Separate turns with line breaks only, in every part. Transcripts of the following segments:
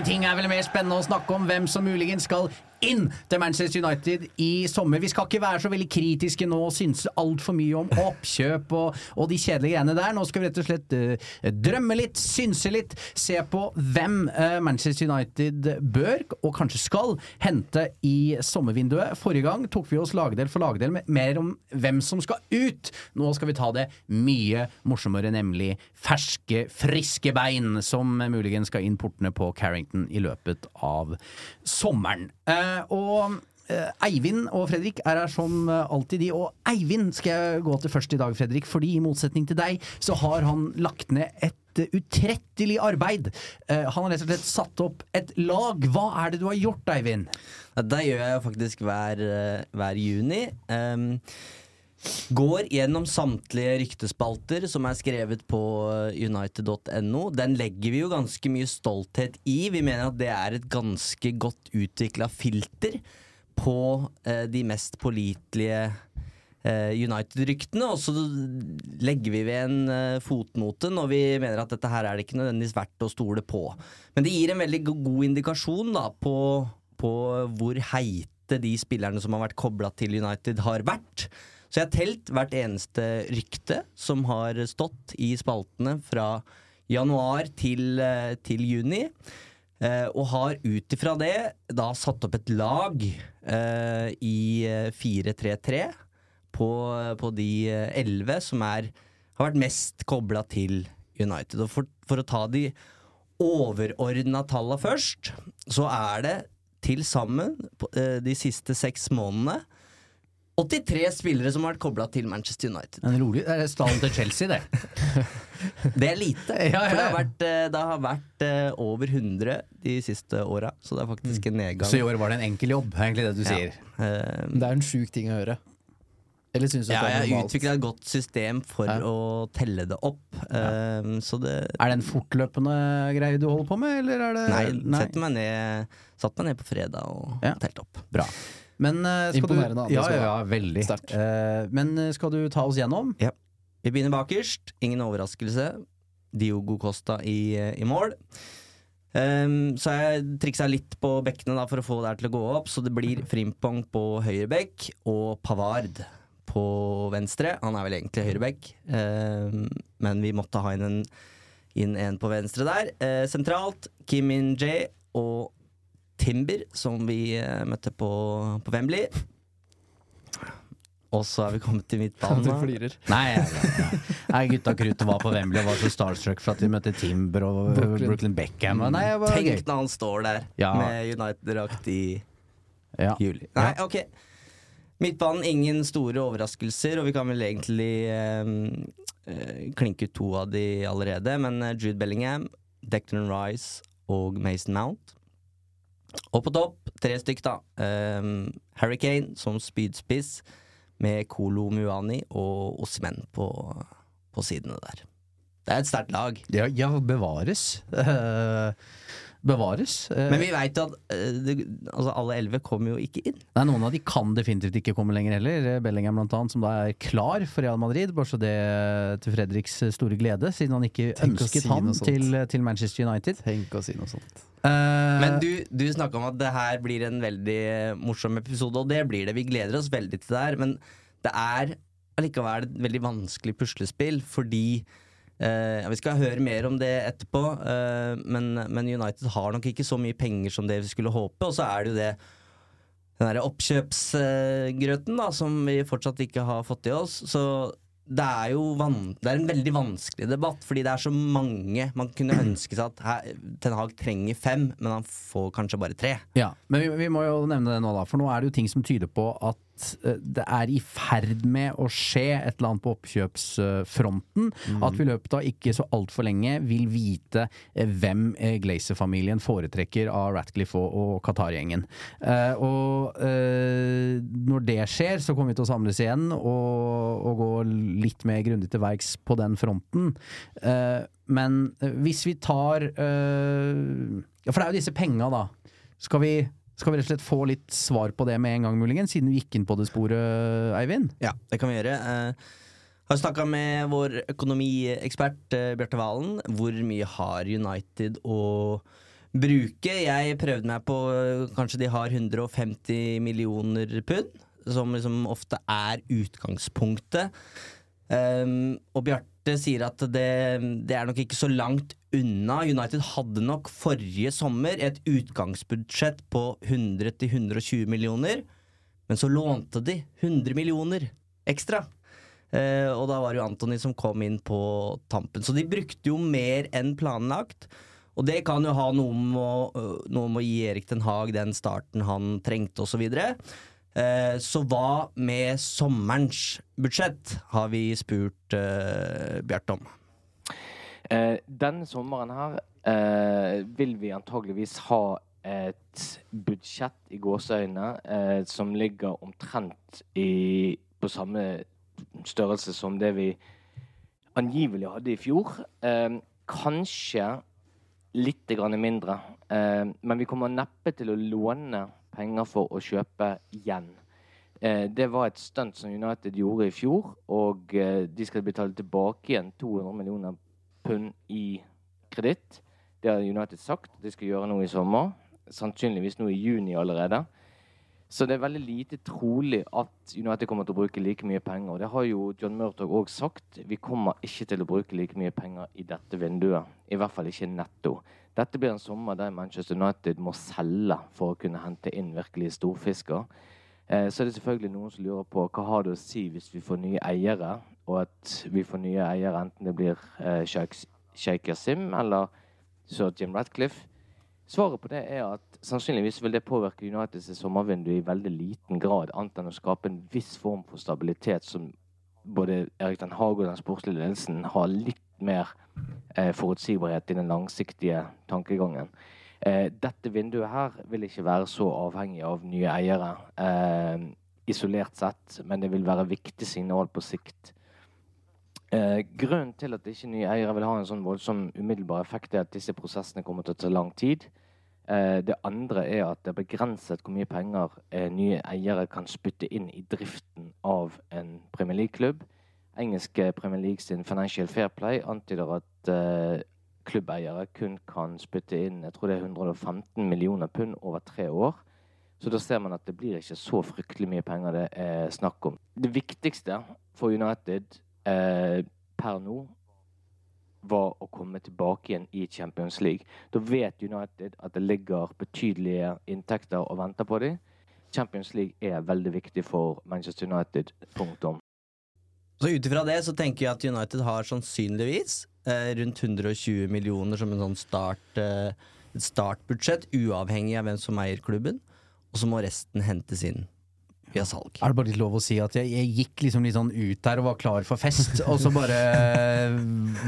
Ingenting er vel mer spennende å snakke om hvem som muligens skal inn til Manchester United i sommer. Vi skal ikke være så veldig kritiske nå og synse altfor mye om oppkjøp og, og, de kjedelige greiene der. Nå skal vi rett og slett uh, drømme litt, synse litt, se på hvem uh, Manchester United bør, og kanskje skal, hente i sommervinduet. Forrige gang tok vi oss lagdel for lagdel med mer om hvem som skal ut. Nå skal vi ta det mye morsommere, nemlig ferske, friske bein som muligens skal inn portene på Carrington i løpet av sommeren. Uh, og uh, Eivind og Fredrik er her som alltid, de. Og Eivind skal jeg gå til først i dag, Fredrik. Fordi i motsetning til deg, så har han lagt ned et utrettelig arbeid. han har rett og slett satt opp et lag. Hva er det du har gjort, Eivind?
Det gjør jeg faktisk hver, hver juni. Um, Går gjennom samtlige ryktespalter som er skrevet på united.no. Den legger vi jo ganske mye stolthet i. Vi mener at det er et ganske godt utvikla filter på eh, de mest pålitelige eh, United-ryktene. Og så legger vi ved en eh, fotnote når vi mener at dette her er det ikke nødvendigvis verdt å stole på. Men det gir en veldig god indikasjon da, på, på hvor heite de spillerne som har vært kobla til United, har vært. Så jeg har telt hvert eneste rykte som har stått i spaltene fra januar til, eh, til juni. Eh, og har ut ifra det da satt opp et lag uh, i 4-3-3 eh, på, på, de elleve som er, har vært mest kobla til United. Og for, for å ta de overordna talla først, så er det til sammen de siste seks månedene 83 spillere som har vært kobla til Manchester United.
Det En rolig, det er stallen til Chelsea, det.
det er lite. Ja, ja, ja. For det har vært, eh, det har vært uh, over 100 de siste åra, så det er faktisk en nedgang.
Så i år var det en enkel jobb, er egentlig det du sier?
Uh, det er en sjuk ting å høre.
Eller syns du ja, det er normalt? Jeg utvikla et godt system for å telle det opp. Uh, det
Er det en fortløpende greie du holder på med, eller er det
Nei, Nei. Meg ned, satt meg ned på fredag og ja. telte opp.
Bra. Men uh,
Imponerende.
Du, ja, ja, ja, veldig. Uh, men eh, skal du ta oss gjennom?
Ja. Vi begynner bakerst. Ingen overraskelse. Diogo Costa i, i mål. Um, så jeg triksa litt på bekkene da, for å få det her til å gå opp. Så det blir Frimpong på høyre bekk og Pavard på venstre. Han er vel egentlig høyre bekk, um, men vi måtte ha inn en, inn en på venstre der. Uh, sentralt Kim In-jae og Timber, som vi uh, møtte på, på Wembley. Og så er vi kommet til midtbanen.
Du flirer.
Nei, nei, gutta kruttet var på Wembley og var så starstruck for at de møtte Timber og Brooklyn, Brooklyn Beckham. Nei,
Tenk når han står der ja. med United-drakt i ja. juli. Nei, ok. Midtbanen, ingen store overraskelser, og vi kan vel egentlig um, uh, klinke ut to av de allerede. Men Jude Bellingham, Declan Rice og Mason Mount og på topp, tre stykk, da. Um, Harry som spydspiss, med Kolo Muani og Osmen på, på sidene der. Det er et sterkt lag.
Ja, ja bevares. Uh, bevares.
Eh, Men vi veit at eh, det, altså alle elleve kommer jo ikke inn.
Nei, Noen av de kan definitivt ikke komme lenger heller. Eh, Bellingham blant annet, som da er klar for Real Madrid. Bare så det til Fredriks store glede, siden han ikke Tenk ønsket si han til, til, Manchester United.
Tenk å si noe sånt.
Uh, Men du, du snakka om at det her blir en veldig morsom episode, og det blir det. Vi gleder oss veldig til det her. Men det er allikevel et veldig vanskelig puslespill, fordi Uh, vi skal høre mer om det etterpå, uh, men, men, United har nok ikke så mye penger som det vi skulle håpe. Og så er det jo det den derre oppkjøpsgrøten da, som vi fortsatt ikke har fått i oss. Så det er jo det er en veldig vanskelig debatt, fordi det er så mange man kunne ønske seg at her, Ten Hag trenger fem, men han får kanskje bare tre.
Ja, Men vi, vi må jo nevne det nå, da, for nå er det jo ting som tyder på at Eh, det er i ferd med å skje et eller annet på oppkjøpsfronten. Mm. At vi i løpet av ikke så altfor lenge vil vite eh, hvem eh, Glazer-familien foretrekker av Ratcliffe og, og Qatar-gjengen. og når det skjer, så kommer vi til å samles igjen og, og gå litt mer grundig til verks på den fronten. men hvis vi tar for det er jo disse penga, da. Skal vi skal vi rett og slett få litt svar på det med en gang, muligens, siden vi gikk inn på det sporet, Eivind?
Ja, det kan vi gjøre. Uh, har snakka med vår økonomiekspert uh, Bjarte Valen. Hvor mye har United å bruke. Jeg prøvde meg på øh, Kanskje de har 150 millioner pund, som liksom ofte er utgangspunktet. Um, og Bjarte sier at det, det er nok ikke så langt unna. United hadde nok forrige sommer et utgangsbudsjett på 100-120 millioner, men så lånte de 100 millioner ekstra. Eh, og da var det jo Antony som kom inn på tampen. Så de brukte jo mer enn planlagt. Og det kan jo ha noe med å, noe med å gi Erik Den Haag den starten han trengte, osv. Eh, så hva med sommerens budsjett, har vi spurt eh, Bjarte om.
Eh, denne sommeren her eh, vil vi antageligvis ha et budsjett i gåseøynene eh, som ligger omtrent i, på samme størrelse som det vi angivelig hadde i fjor. Kanskje litt mindre. Eh, men vi kommer neppe til å låne penger for å kjøpe igjen. Eh, det var et stunt som United gjorde i fjor, og eh, de skal betale tilbake igjen 200 millioner pund i kreditt. Det har United sagt de skal gjøre nå i sommer. Sannsynligvis nå i juni allerede. Så det er veldig lite trolig at United kommer til å bruke like mye penger. Det har jo John Murtog òg sagt. Vi kommer ikke til å bruke like mye penger i dette vinduet. I hvert fall ikke netto. Dette blir en sommer der Manchester United må selge for å kunne hente inn virkelige storfisker. Eh, så er det selvfølgelig noen som lurer på hva har det å si hvis vi får nye eiere, og at vi får nye eiere enten det blir eh, Sheikh Yasim eller sir Jim Ratcliffe. Svaret på det er at sannsynligvis vil det påvirke Uniteds sommervindu i veldig liten grad, annet enn å skape en viss form for stabilitet som både Erik Den Haag og den sportslige ledelsen har litt mer eh, forutsigbarhet i den langsiktige tankegangen. Eh, dette vinduet her vil ikke være så avhengig av nye eiere eh, isolert sett, men det vil være viktig signal på sikt. Eh, grunnen til at ikke nye eiere vil ha en sånn voldsom umiddelbar effekt, er at disse prosessene kommer til å ta lang tid. Eh, det andre er at det er begrenset hvor mye penger eh, nye eiere kan spytte inn i driften av en Premier League-klubb. Engelske Premier League sin Financial Fair Play antyder at uh, klubbeiere kun kan spytte inn jeg tror det er 115 millioner pund over tre år. Så da ser man at det blir ikke så fryktelig mye penger det er snakk om. Det viktigste for United eh, per nå var å komme tilbake igjen i Champions League. Da vet United at det ligger betydelige inntekter og venter på dem. Champions League er veldig viktig for Manchester United. Punktum.
Så Ut ifra det så tenker jeg at United har sannsynligvis eh, rundt 120 millioner som en sånn start, eh, startbudsjett, uavhengig av hvem som eier klubben. Og så må resten hentes inn via salg.
Er det bare litt lov å si at jeg, jeg gikk liksom litt sånn ut der og var klar for fest, og så bare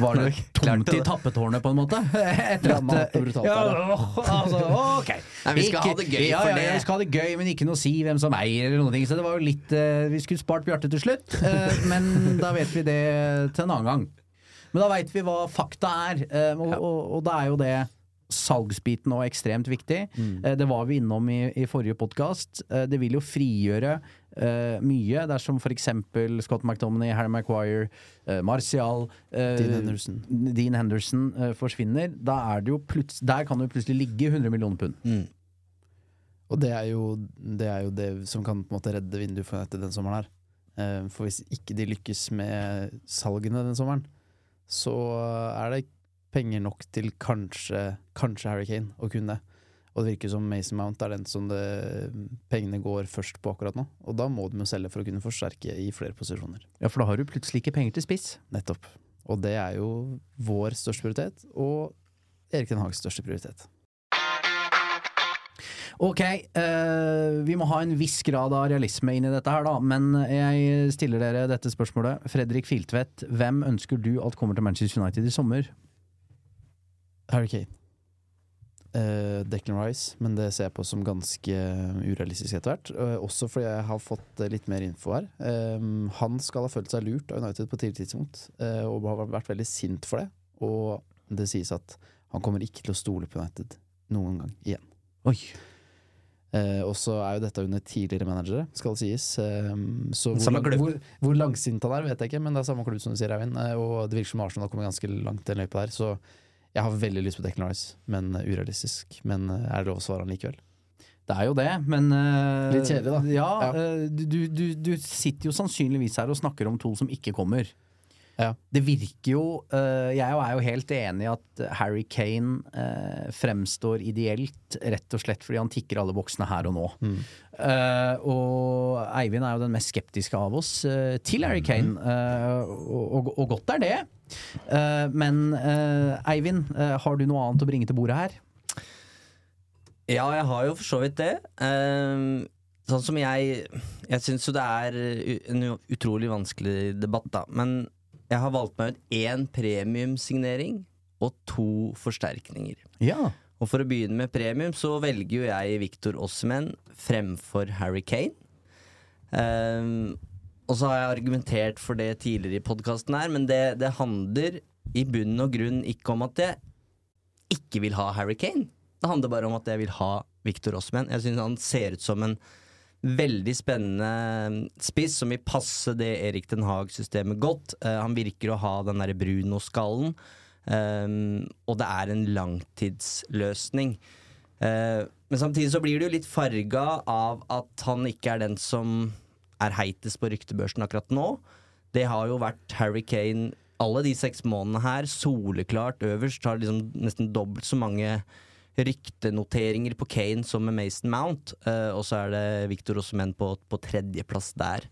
var det tomt i tappetårnet, på en måte?
Etter at ja,
altså, ok.
Nei, vi skal ikke, ha det gøy
ja,
for
ja. Vi skal ha det gøy, men ikke noe å si hvem som eier eller noen ting. Så det var jo litt uh, Vi skulle spart Bjarte til slutt, uh, men da vet vi det til en annen gang. Men da veit vi hva fakta er, uh, og, og, og det er jo det salgsbiten òg ekstremt viktig. Mm. Eh, det var vi innom i, i forrige podkast. Eh, det vil jo frigjøre uh, mye dersom f.eks. Scott McDominay, Harry Maguire, uh, Martial uh,
Dean Henderson,
Dean Henderson forsvinner. Er der kan det jo plutselig ligge 100 millioner pund. Mm.
Og det er, jo, det er, jo, det som kan på en måte redde vinduet for etter den sommeren her. For hvis ikke de lykkes med salgene den sommeren, så er det penger nok til kanskje, kanskje Harry Kane å kunne. Og det virker som Mason Mount er den som det, pengene går først på akkurat nå. Og da må de jo selge for å kunne forsterke i flere posisjoner.
Ja, for da har du plutselig ikke penger til spiss.
Nettopp. Og det er jo vår største prioritet, og Erik Den Hags største prioritet.
Ok, uh, vi må ha en viss grad av realisme inn i dette her, da. Men jeg stiller dere dette spørsmålet. Fredrik Filtvedt, hvem ønsker du at kommer til Manchester United i sommer?
Harry Kane. Uh, Declan Rice, men det ser jeg på som ganske urealistisk etter hvert. Uh, også fordi jeg har fått uh, litt mer info her. Um, han skal ha følt seg lurt av United på tidlig tidspunkt, og har vært veldig sint for det. Og det sies at han kommer ikke til å stole på United noen gang igjen.
Oi.
og så er jo dette under tidligere managere, skal det sies. Um, så hvor, lang, hvor, hvor langsint han er, vet jeg ikke, men det er samme klubb som du sier, Eivind. og det virker som Arsenal kommet ganske langt i den løypa der. Så Jeg har veldig lyst på Declan Rice, men eh, urealistisk. Men eh, er det lov å svare han likevel?
Det er jo det, men uh,
Litt kjedelig, da.
Ja,
Ja.
Uh, du, du, du sitter jo sannsynligvis her og snakker om to som ikke kommer.
Ja.
Det virker jo eh, Jeg er jo helt enig i at Harry Kane eh, fremstår ideelt rett og slett fordi han tikker alle boksene her og nå. Eh, og Eivind er jo den mest skeptiske av oss til Harry Kane, eh, og, og, og godt er det. Eh, men eh, Eivind, har du noe annet å bringe til bordet her?
Ja, jeg har jo for så vidt det. Ehm, sånn som jeg Jeg syns jo det er en utrolig vanskelig debatt, da. Men jeg har valgt meg ut én premiumsignering og to forsterkninger.
Ja.
Og for å begynne med premium, så velger jo jeg Victor Ossemen fremfor Harry Kane. Um, og så har jeg argumentert for det tidligere i podkasten her, men det, det handler i bunn og grunn ikke om at jeg ikke vil ha Harry Kane. Det handler bare om at jeg vil ha Victor Ossimen. Jeg syns han ser ut som en veldig spennende spiss som vil passe det Erik Den Haag-systemet godt. Eh, han virker å ha den derre Bruno-skallen. Um, og det er en langtidsløsning. Uh, men samtidig så blir det jo litt farga av at han ikke er den som er heitest på ryktebørsen akkurat nå. Det har jo vært Harry Kane alle de seks månedene her, soleklart øverst. Har liksom nesten dobbelt så mange ryktenoteringer på Kane som med Mason Mount. Uh, og så er det Victor Osimhen på, på tredjeplass der.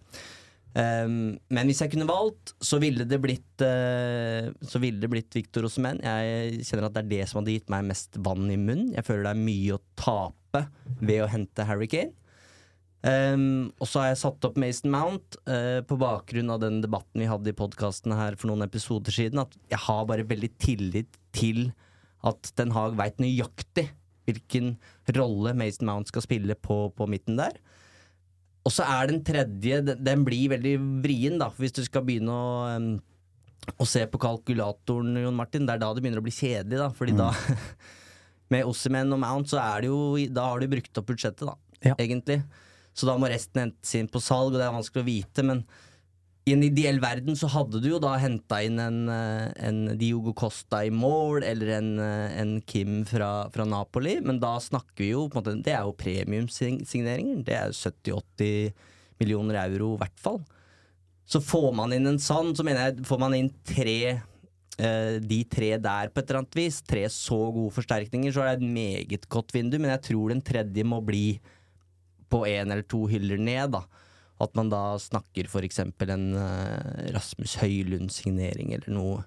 Um, men hvis jeg kunne valgt, så ville det blitt uh, Så ville det blitt Victor Osimhen. Jeg kjenner at det er det som hadde gitt meg mest vann i munnen. Jeg føler det er mye å tape ved å hente Harry Kane. Um, og så har jeg satt opp Mason Mount uh, på bakgrunn av den debatten vi hadde i podkasten her for noen episoder siden. At jeg har bare veldig tillit til at Den Haag veit nøyaktig hvilken rolle Mason Mount skal spille på, på midten der. Og så er den tredje Den, blir veldig vrien, da. Hvis du skal begynne å, um, å se på kalkulatoren, Jon Martin, det er da det begynner å bli kjedelig, da. Fordi da Med Ossimen og Mount, så er det jo Da har du brukt opp budsjettet, da.
Ja.
Egentlig. Så da må resten hentes inn på salg, og det er vanskelig å vite. Men i en ideell verden så hadde du jo da henta inn en, eh, en Diogo Costa i mål, eller en, eh, en Kim fra, fra Napoli, men da snakker vi jo på en måte Det er jo premiumsigneringer. Det er 70-80 millioner euro i hvert fall. Så får man inn en sånn, så mener jeg får man inn tre eh, de tre der på et eller annet vis, tre så gode forsterkninger, så er det et meget godt vindu, men jeg tror den tredje må bli på én eller to hyller ned, da. At man da snakker eksempel en eh, Rasmus Høylund-signering, eller noe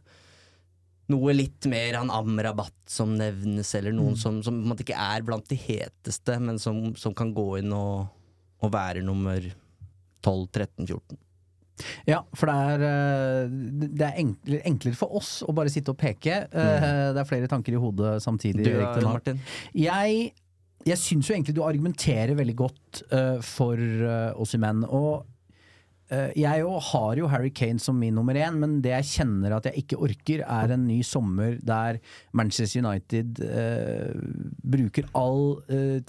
noe litt mer han Amrabat som nevnes, eller noen som, som måte ikke er blant de heteste, men som, som kan gå inn og, og være nummer 12, 13, 14.
Ja, for det er, eh, det er enklere, enklere for oss å bare sitte og peke. Mm. Det er flere tanker i hodet samtidig.
Du Martin?
Jeg, jeg syns jo egentlig du argumenterer veldig godt uh, for uh, Ossimen. Og uh, jeg jo har jo Harry Kane som min nummer én, men det jeg kjenner at jeg ikke orker, er en ny sommer der Manchester United uh, bruker all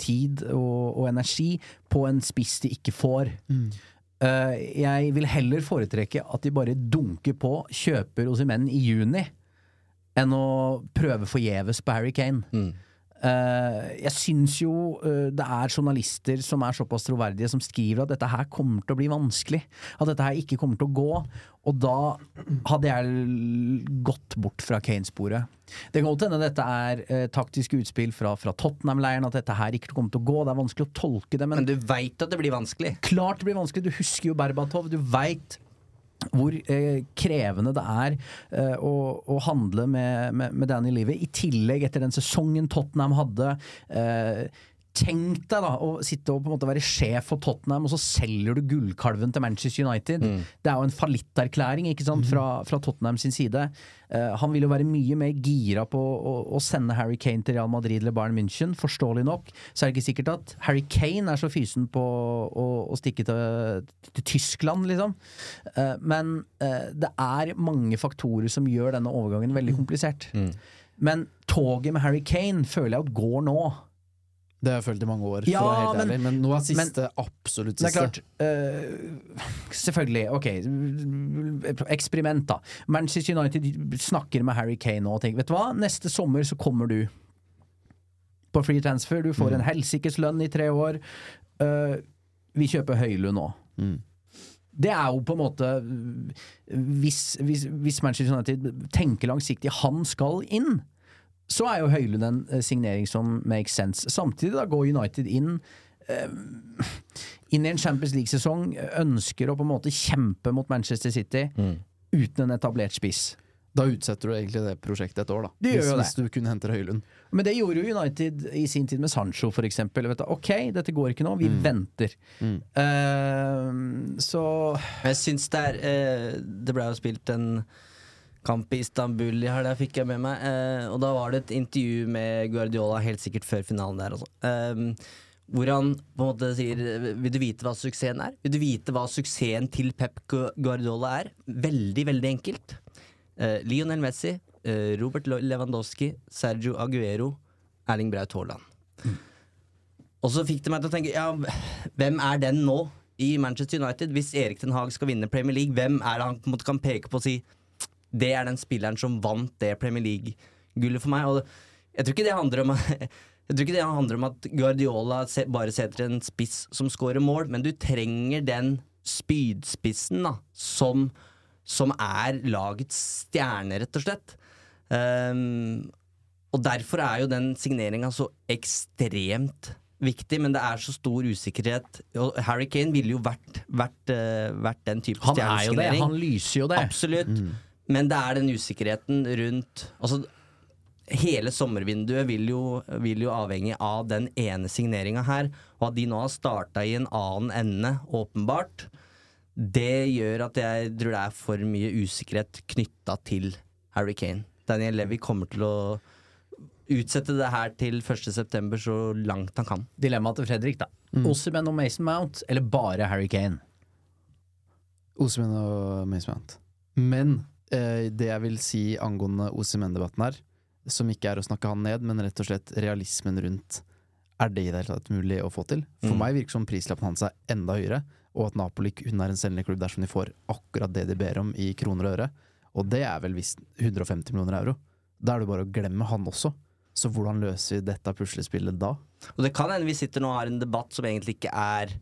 tid og, og energi på en spiss de ikke får. Eh, jeg vil heller foretrekke at de bare dunker på, kjøper Ossimen i juni, enn å prøve forgjeves på Harry Kane.
Mm.
Eh, jeg syns jo eh, det er journalister som er såpass troverdige, som skriver at dette her kommer til å bli vanskelig. At dette her ikke kommer til å gå. Og da hadde jeg gått bort fra Kane-sporet. Det kan godt hende dette er eh, taktiske utspill fra, fra Tottenham-leiren, at dette her ikke kommer til å gå. Det er vanskelig å tolke det, men
Men du veit at det blir vanskelig.
klart det blir vanskelig. Du husker jo Berbatov. Du veit hvor eh, krevende det er eh, å, å handle med, med, med Danny Livet. I tillegg, etter den sesongen Tottenham hadde. Eh, Tenk deg da å sitte og på en måte være sjef for Tottenham, og så selger du gullkalven til Manchester United. Det er jo en fallitterklæring ikke sant, fra, fra Tottenham sin side. Uh, han vil jo være mye mer gira på å, å sende Harry Kane til Real Madrid eller Bayern München. Forståelig nok så er det ikke sikkert at Harry Kane er så fysen på å, å stikke til, til Tyskland, liksom. Uh, men uh, det er mange faktorer som gjør denne overgangen veldig komplisert. Men toget med Harry Kane føler jeg at går nå.
Det har jeg følt i mange år,
Ja,
helt
men-
ærlig. Men nå er siste absolutt
Det er klart eh, Selvfølgelig, ok Eksperiment da. Manchester United snakker med Harry Kane og tenker Vet du hva, neste sommer så kommer du På free transfer. Du får en helsikes lønn i tre år. Uh, Vi kjøper Høylund nå.
Mm.
Det er jo på en måte hvis, hvis, hvis Manchester United tenker langsiktig Han skal inn Så er jo Høylund en eh, signering som makes sense Samtidig da går United inn inn i en Champions League-sesong, ønsker å på en måte kjempe mot Manchester City uten en etablert spiss.
Da utsetter du egentlig det prosjektet et år, da.
Gjør
hvis,
det.
hvis du kun henter Høylund.
Men det gjorde jo United i sin tid med Sancho, for eksempel. Vet du, ok, dette går ikke nå, vi venter.
Mm.
Uh, så
jeg syns det er uh, Det ble jo spilt en kamp i Istanbul i helga, fikk jeg med meg. Eh, og da var det et intervju med Guardiola helt sikkert før finalen der, altså. Eh, hvor han på en måte sier Vil du vite hva suksessen er? Vil du vite hva suksessen til Pep Guardiola er? Veldig, veldig enkelt. Eh, Lionel Messi, eh, Robert Lewandowski, Sergio Aguero, Erling Braut Haaland. Og så fikk det meg til å tenke Ja, hvem er den nå i Manchester United? Hvis Erik Den Haag skal vinne Premier League, hvem er det han på en måte kan peke på og si Det er den spilleren som vant det Premier League-gullet for meg? Og jeg tror ikke det handler om Jeg tror ikke det handler om at Guardiola bare setter en spiss som scorer mål, men du trenger den spydspissen da, som, som er lagets stjerne, rett og slett. Um, og derfor er jo den signeringa så ekstremt viktig, men det er så stor usikkerhet. Og Harry Kane ville jo vært, vært, eh, vært den type
han er jo det, han lyser jo det.
Absolutt. Men det er den usikkerheten rundt Altså, hele sommervinduet vil jo, vil jo avhenge av den ene signeringa her. Og at de nå har starta i en annen ende, åpenbart, det gjør at jeg tror det er for mye usikkerhet knytta til Harry Kane. Daniel Levy kommer til å utsette det her til 1.9. så langt han kan.
Dilemmaet til Fredrik, da.
Mm.
Ossimen og Mason Mount, eller bare Harry Kane?
Ossimen og Mason Mount. Men det jeg vil si angående OCMN-debatten her, som ikke er å snakke han ned, men rett og slett realismen rundt Er det i det hele tatt mulig å få til? For
Mm.
meg virker som prislappen hans er enda høyere, og at Napoli kun er en selgende klubb dersom de får akkurat det de ber om i kroner og øre. Og det er vel visst 150 millioner euro. Da er det bare å glemme han også. Så hvordan løser vi dette puslespillet da?
Og det kan hende vi sitter nå og har en debatt som egentlig ikke er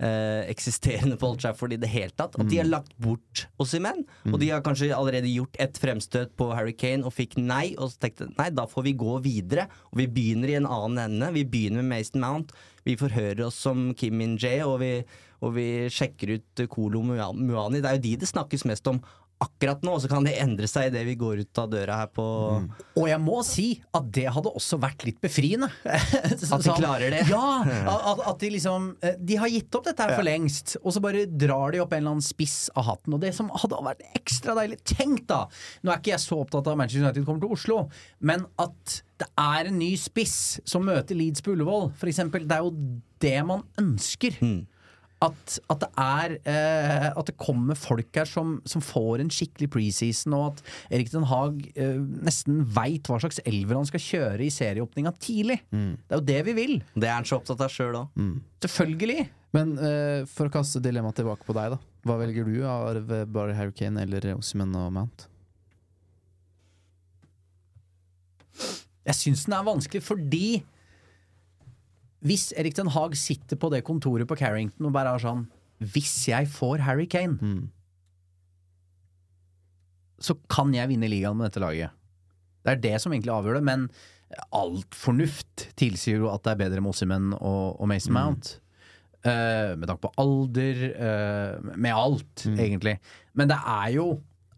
eh, eksisterende på Old Trafford i det hele tatt. At de har lagt bort Osimhen. Og de har kanskje allerede gjort et fremstøt på Harry Kane og fikk nei. Og så tenkte nei, da får vi gå videre. Og vi begynner i en annen ende. Vi begynner med Mason Mount. Vi forhører oss som Kim Min-jae, og, vi- og vi sjekker ut Kolo Mua- Muani. Det er jo de det snakkes mest om akkurat nå, så kan det endre seg idet vi går ut av døra her på
Og jeg må si at det hadde også vært litt befriende.
At de klarer det.
Ja! At, at de liksom eh, De har gitt opp dette her for lengst, og så bare drar de opp en eller annen spiss av hatten. Og det som hadde vært ekstra deilig Tenk, da! Nå er ikke jeg så opptatt av at Manchester United kommer til Oslo, men at det er en ny spiss som møter Leeds på Ullevål, for eksempel. Det er jo det man ønsker. At, at, det er eh, At det kommer folk her som, som får en skikkelig preseason, og at Erik Den Haag eh, nesten veit hva slags elver han skal kjøre i serieåpninga tidlig. Det er jo det vi vil.
Det er han så opptatt av sjøl òg.
Selvfølgelig.
Men eh, for å kaste dilemmaet tilbake på deg, da. Hva velger du av Barry Harry Kane eller Osimhen og Mount?
Jeg syns den er vanskelig fordi hvis Erik Den Haag sitter på det kontoret på Carrington og bare har sånn Hvis jeg får Harry Kane,
Mm.
så kan jeg vinne ligaen med dette laget. Det er det som egentlig avgjør det, men alt fornuft tilsier jo at det er bedre med Ossimen og, og Mason Mount. Uh, med tanke på alder, uh, med alt, egentlig. Men det er jo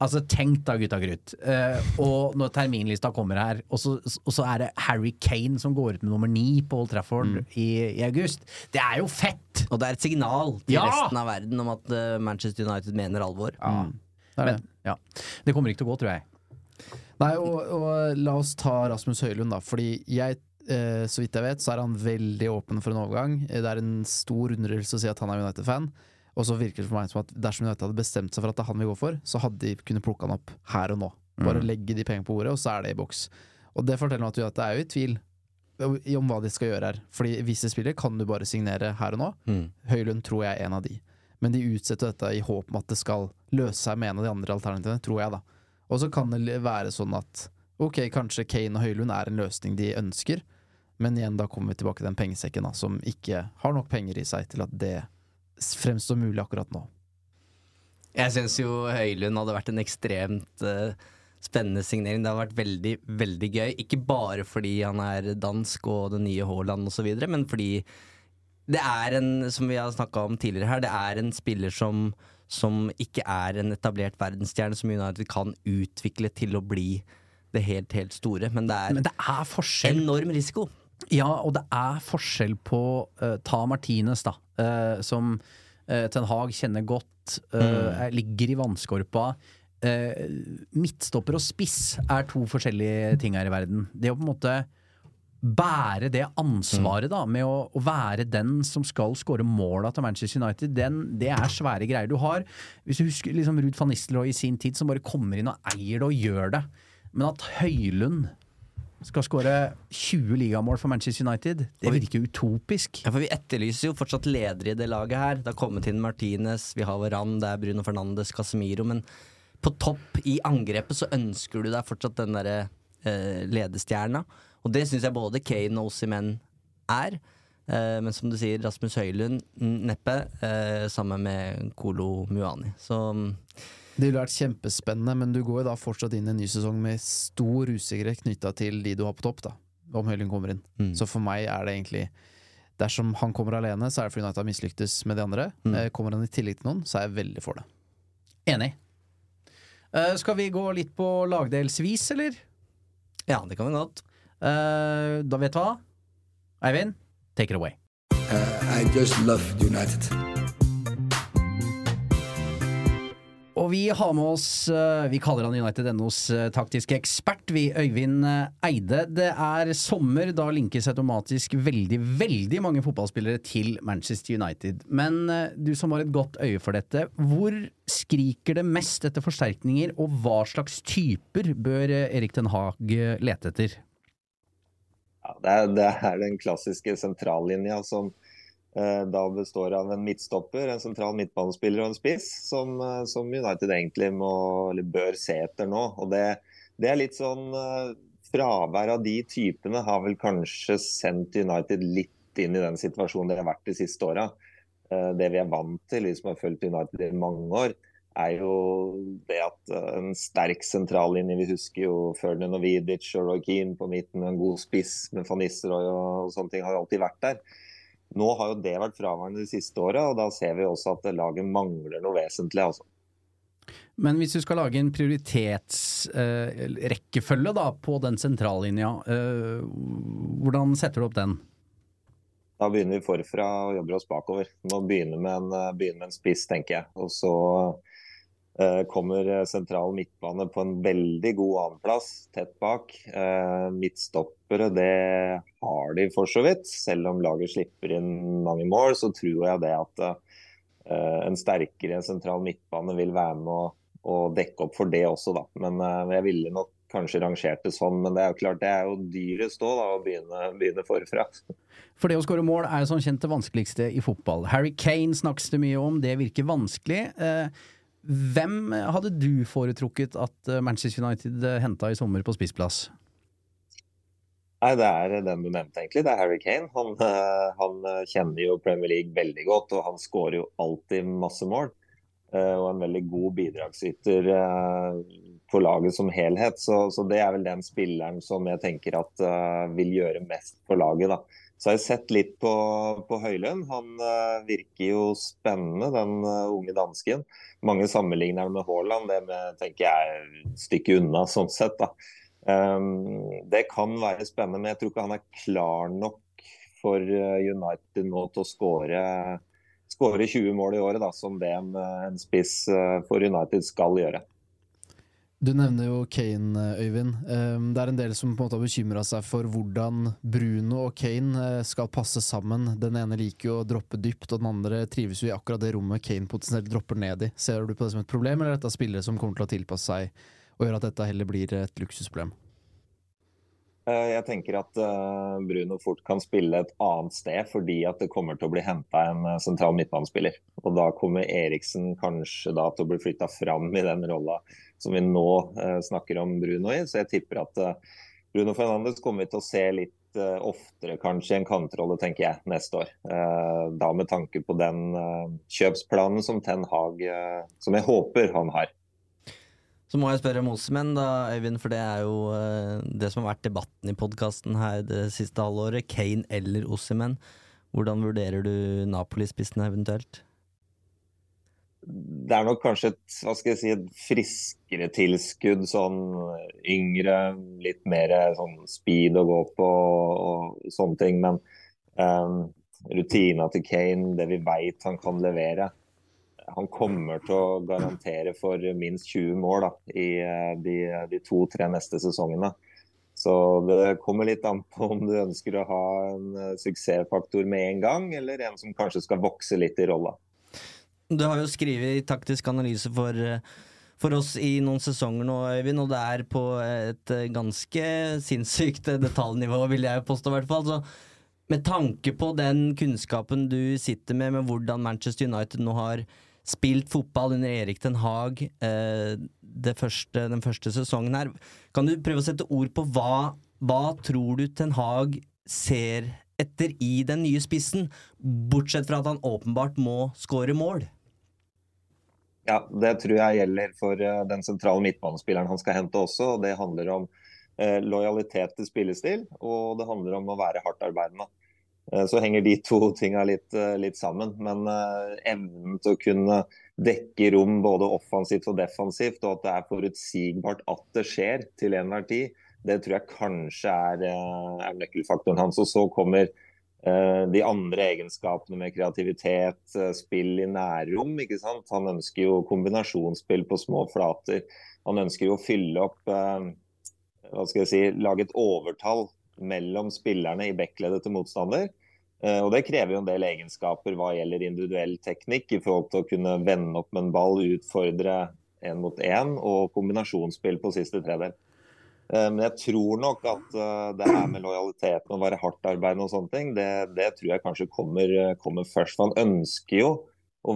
Altså, tenk da, gutta krutt. Uh, og når terminlista kommer her, og så, og så er det Harry Kane som går ut med nummer ni på Old Trafford i, i august. Det er jo fett!
Og det er et signal til
Ja!
resten av verden om at uh, Manchester United mener alvor.
Det er det.
Men, ja. Det kommer ikke til å gå, tror jeg.
Nei, og, og la oss ta Rasmus Høylund, da. Fordi jeg, eh, så vidt jeg vet, så er han veldig åpen for en overgang. Eh, Det er en stor underdrivelse å si at han er United-fan. Og så virker det for meg som at dersom United hadde bestemt seg for at det er han vi går for, så hadde de kunnet plukke han opp her og nå. Bare legge de pengene på bordet, og så er det i boks. Og det forteller meg at United er jo i tvil om hva de skal gjøre her. Fordi visse spillere kan du bare signere her og nå.
Mm.
Høylund tror jeg er en av de. Men de utsetter dette i håp om at det skal løse seg med en av de andre alternativene, tror jeg, da. Og så kan det være sånn at ok, kanskje Kane og Høylund er en løsning de ønsker, men igjen da kommer vi tilbake til den pengesekken da, som ikke har nok penger i seg til at det fremstår mulig akkurat nå.
Jeg syns jo Høylund hadde vært en ekstremt uh, spennende signering. Det hadde vært veldig, veldig gøy. Ikke bare fordi han er dansk og det nye Haaland osv., men fordi det er en, som vi har snakka om tidligere her, det er en spiller som, som ikke er en etablert verdensstjerne som United kan utvikle til å bli det helt, helt store. Men det er,
Men det er
enorm risiko.
Ja, og det er forskjell på uh, Ta Martinez, da, uh, som uh, Ten Hag kjenner godt, mm. ligger i vannskorpa. Midtstopper og spiss er to forskjellige ting her i verden. Det å på en måte bære det ansvaret da med å, å være den som skal skåre måla til Manchester United, den, det er svære greier. Du har, hvis du husker liksom Ruud van Nistelrooy i sin tid, som bare kommer inn og eier det og gjør det. Men at Høylund skal skåre 20 ligamål for Manchester United, det virker utopisk.
Ja, for Vi etterlyser jo fortsatt ledere i det laget her. Det har kommet inn Martinez, vi har Varan, det er Bruno Fernandes, Casemiro. Men på topp i angrepet så ønsker du deg fortsatt den derre eh, ledestjerna. Og det syns jeg både Kane og Osimen er. Eh, men som du sier, Rasmus Høylund neppe, eh, sammen med Kolo Muani. Så mm,
Det ville vært kjempespennende, men du går jo da fortsatt inn i en ny sesong med stor usikkerhet knytta til de du har på topp, da. Om Høyling kommer inn.
Mm.
Så for meg er det egentlig Dersom han kommer alene, så er det fordi United har mislyktes med de andre.
Mm.
Eh, Kommer han i tillegg til noen, så er jeg veldig for det.
Enig. Uh, skal vi gå litt på lagdelsvis, eller?
ja, det kan vi godt.
Uh, da vet du hva? Eivind, take it away.
Uh, I just love United.
Vi har med oss eh, Vi kaller han United NOs eh, taktiske ekspert, vi Øyvind eh, Eide. Det er sommer, da linkes automatisk veldig, veldig mange fotballspillere til Manchester United. Men du som har et godt øye for dette, hvor skriker det mest etter forsterkninger, og hva slags typer bør Erik Den Haag lete etter?
Ja, det, er, det er den klassiske sentrallinja som da består av en midtstopper, en sentral midtbanespiller og en spiss, som, eh, som United egentlig må, bør se etter nå. Og det, det er litt sånn eh, Fravær av de typene har vel kanskje sendt United litt inn i den situasjonen de har vært de siste åra. Eh, det vi er vant til, vi som har fulgt United i mange år, er jo det at eh, en sterk sentrallinje Vi husker jo Ferdinand og Vidic og Roy Keane på midten, en god spiss med van Nisseroy og sånne ting har alltid vært der. Nå har jo det vært fraværende de siste åra, og da ser vi også at laget mangler noe vesentlig. altså.
Men hvis du skal lage en prioritetsrekkefølge da på den sentrallinja, eh, hvordan setter du opp den?
Da begynner vi forfra og jobber oss bakover. Må begynne med en, eh, begynne med en spiss, tenker jeg. Og så eh, kommer eh, sentral midtbane på en veldig god annenplass, tett bak. Eh, midtstoppere, det har de for så vidt. Selv om laget slipper inn mange mål, så tror jeg det at eh, en sterkere sentral midtbane vil være med å, å dekke opp for det også, da. Men eh, jeg ville nok kanskje rangert det sånn, men det er jo klart det er jo dyrest òg, å begynne, begynne forfra.
For det å skåre mål er som kjent det vanskeligste i fotball. Harry Kane snakkes det mye om, det virker vanskelig. Eh, hvem hadde du foretrukket at eh, Manchester United eh, henta i sommer på spissplass?
Nei, Det er den du nevnte, egentlig. Det er Harry Kane. Han, eh, han eh, kjenner jo Premier League veldig godt, og han skårer jo alltid masse mål. Eh, Og en veldig god bidragsyter eh, for laget som helhet. Så, så det er vel den spilleren som jeg tenker at eh, vil gjøre mest for laget. da. Så har jeg sett litt på, på Høylund. Han uh, virker jo spennende, den uh, unge dansken. Mange sammenligner han med Haaland, det med, tenker jeg er et stykke unna sånn sett. da. Um, det kan være spennende, men jeg tror ikke han er klar nok for uh, United nå til å skåre skåre 20 mål i året, da, som det en, en spiss for United skal gjøre.
Du nevner jo Kane, Øyvind. Um, Det er en del som på en måte har bekymra seg for hvordan Bruno og Kane eh, skal passe sammen. Den ene liker jo å droppe dypt, og den andre trives jo i akkurat det rommet Kane potensielt dropper ned i. Ser du på det som et problem, eller er dette spillere som kommer til å tilpasse seg og gjøre at dette heller blir et luksusproblem?
Eh, Jeg tenker at eh, Bruno fort kan spille et annet sted, fordi at det kommer til å bli henta en eh, sentral midtbanespiller. Og da kommer Eriksen kanskje da til å bli flytta fram i den rolla som vi nå snakker om Bruno i. Så jeg tipper at Bruno Fernandes kommer vi til å se litt oftere kanskje i en kantrolle, tenker jeg, neste år. Da med tanke på den kjøpsplanen som Ten Hag, som jeg håper han har.
Så må jeg spørre om Osemen, da, Øyvind, for det er jo uh, det som har vært debatten i podkasten her det siste halvåret. Kane eller Osemen. Hvordan vurderer du Napoli-spissen eventuelt?
det er nok kanskje et, hva skal jeg si, et friskere tilskudd. Sånn yngre, litt mer sånn speed å gå på og, sånne ting. Men um, rutina til Kane, det vi veit han kan levere Han kommer til å garantere for minst 20 mål da, i eh, de, de to-tre neste sesongene. Så det kommer litt an på om du ønsker å ha en eh, suksessfaktor med en gang, eller en som kanskje skal vokse litt i rolla.
Du har jo skrevet taktisk analyse for, eh, for oss i noen sesonger nå, Øyvind, og det er på et ganske sinnssykt detaljnivå, vil jeg påstå, i hvert fall. Så med tanke på den kunnskapen du sitter med, med hvordan Manchester United nå har spilt fotball under Erik Den Haag eh, første, den første sesongen her, kan du prøve å sette ord på hva, hva tror du Ten Hag ser etter i den nye spissen, bortsett fra at han åpenbart må skåre mål?
Ja, det tror jeg gjelder for eh, den sentrale midtbanespilleren han skal hente også. og Det handler om eh, lojalitet til spillestil, og det handler om å være hardtarbeidende. Eh, så henger de to tinga litt, eh, litt sammen. Men eh, evnen til å kunne dekke rom både offensivt og defensivt, og at det er forutsigbart at det skjer til enhver tid, det tror jeg kanskje er, er nøkkelfaktoren hans. Og så kommer de andre egenskapene med kreativitet, spill i nærrom. ikke sant? Han ønsker jo kombinasjonsspill på små flater. Han ønsker jo å fylle opp hva skal jeg si, Lage et overtall mellom spillerne i backleddet til motstander. Eh, og Det krever jo en del egenskaper hva gjelder individuell teknikk, i forhold til å kunne vende opp med en ball, utfordre én mot én, og kombinasjonsspill på siste tredel. Eh, Men jeg tror nok at eh, det her med lojaliteten og være hardtarbeidende og sånne ting, det, det tror jeg kanskje kommer, kommer først. For han ønsker jo å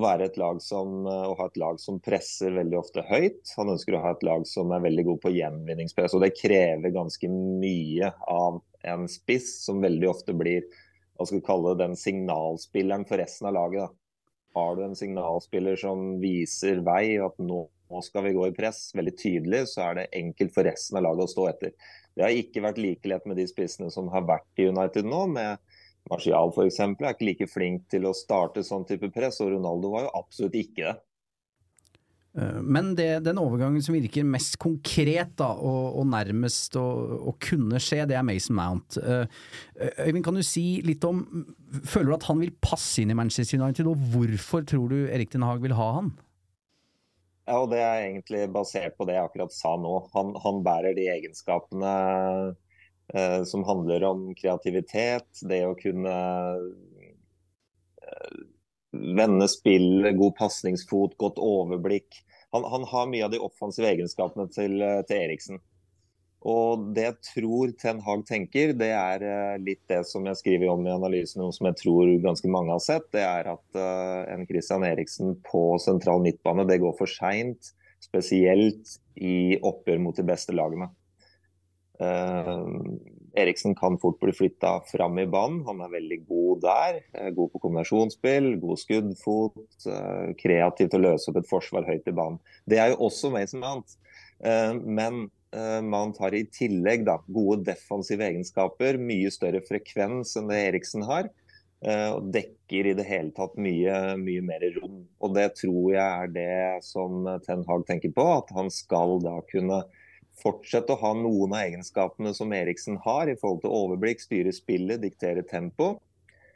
som, å ha et lag som presser veldig ofte høyt. Han ønsker å ha et lag som er veldig god på gjenvinningspress. Og det krever ganske mye av en spiss, som veldig ofte blir hva skal vi kalle den signalspilleren for resten av laget. Da. Har du en signalspiller som viser vei, at nå skal vi gå i press, veldig tydelig, så er det enkelt for resten av laget å stå etter. Det har ikke vært like lett med de spissene som har vært i United nå. med Martial f.eks. er ikke like flink til å starte sånn type press, og Ronaldo var jo absolutt ikke det.
Eh, Men det, den overgangen som virker mest konkret da, og, og nærmest å, kunne skje, det er Mason Mount. Eh, Øyvind, kan du si litt om Føler du at han vil passe inn i Manchester United, og hvorfor tror du Erik Den Haag vil ha han?
Ja, og Det er egentlig basert på det jeg akkurat sa nå. Han, han bærer de egenskapene eh, som handler om kreativitet, det å kunne eh, vende spill, god pasningsfot, godt overblikk. Han, han, har mye av de offensive egenskapene til, eh, til Eriksen. Og det jeg tror Ten Hag tenker, det er eh, litt det som jeg skriver om i analysen, og som jeg tror ganske mange har sett. Det er at uh, en Christian Eriksen på sentral midtbane, det går for seint. Spesielt i oppgjør mot de beste lagene. Uh, Eriksen kan fort bli flytta fram i banen. Han er veldig god der. Uh, god på kombinasjonsspill, god skuddfot. kreativ til å løse opp et forsvar høyt i banen. Det er jo også Mason Mount. men Mount har i tillegg da, gode defensive egenskaper, mye større frekvens enn det Eriksen har. Og dekker i det hele tatt mye, mye mer rom. Og det tror jeg er det som Ten Hag tenker på. At han skal da kunne fortsette å ha noen av egenskapene som Eriksen har, i forhold til overblikk, styre spillet, diktere tempo.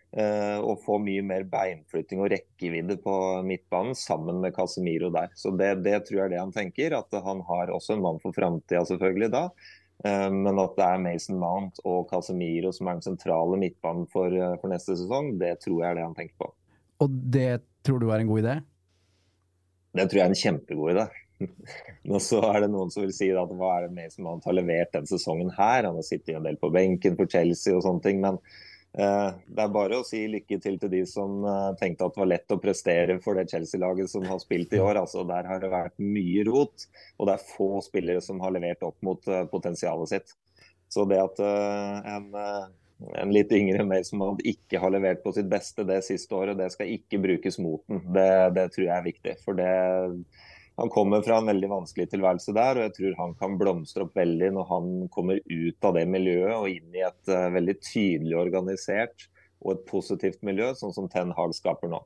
Og få mye mer beinflytting og rekkevidde på midtbanen sammen med Casemiro der. Så det, det tror jeg er det han tenker. At han har også en mann for framtida, selvfølgelig, da. Men at det er Mason Mount og Casemiro som er den sentrale midtbanen for, for neste sesong, det tror jeg er det han tenker på.
Og det tror du er en god idé?
Det tror jeg er en kjempegod idé. Nå så er det noen som vil si at hva er det Mason Mount har levert den sesongen her? Han har sittet en del på benken for Chelsea og sånne ting. Men eh, det er bare å si lykke til til de som eh, tenkte at det var lett å prestere for det Chelsea-laget som har spilt i år. Altså, der har det vært mye rot, og det er få spillere som har levert opp mot eh, potensialet sitt. Så det at en en litt yngre Mason Mount ikke har levert på sitt beste det siste året, det skal ikke brukes mot den. Det, det tror jeg er viktig. For det, han kommer fra en veldig vanskelig tilværelse der, og jeg tror han kan blomstre opp veldig når han kommer ut av det miljøet og inn i et uh, veldig tydelig organisert og et positivt miljø, sånn som Ten Hag skaper nå.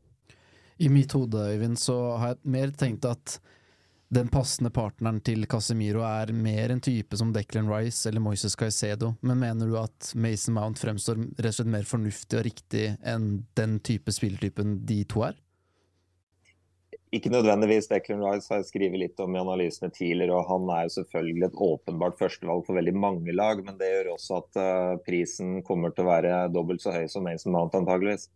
I mitt hode, Øyvind, så har jeg mer tenkt at den passende partneren til Casemiro er mer en type som Declan Rice eller Moises Caicedo, men mener du at Mason Mount fremstår rett og slett mer fornuftig og riktig enn den type spilletypen de to er?
Ikke nødvendigvis. Declan Rice har jeg skrevet litt om i analysene tidligere. og Han er jo selvfølgelig et åpenbart førstevalg for veldig mange lag, men det gjør også at uh, prisen kommer til å være dobbelt så høy som Mason Mount antageligvis.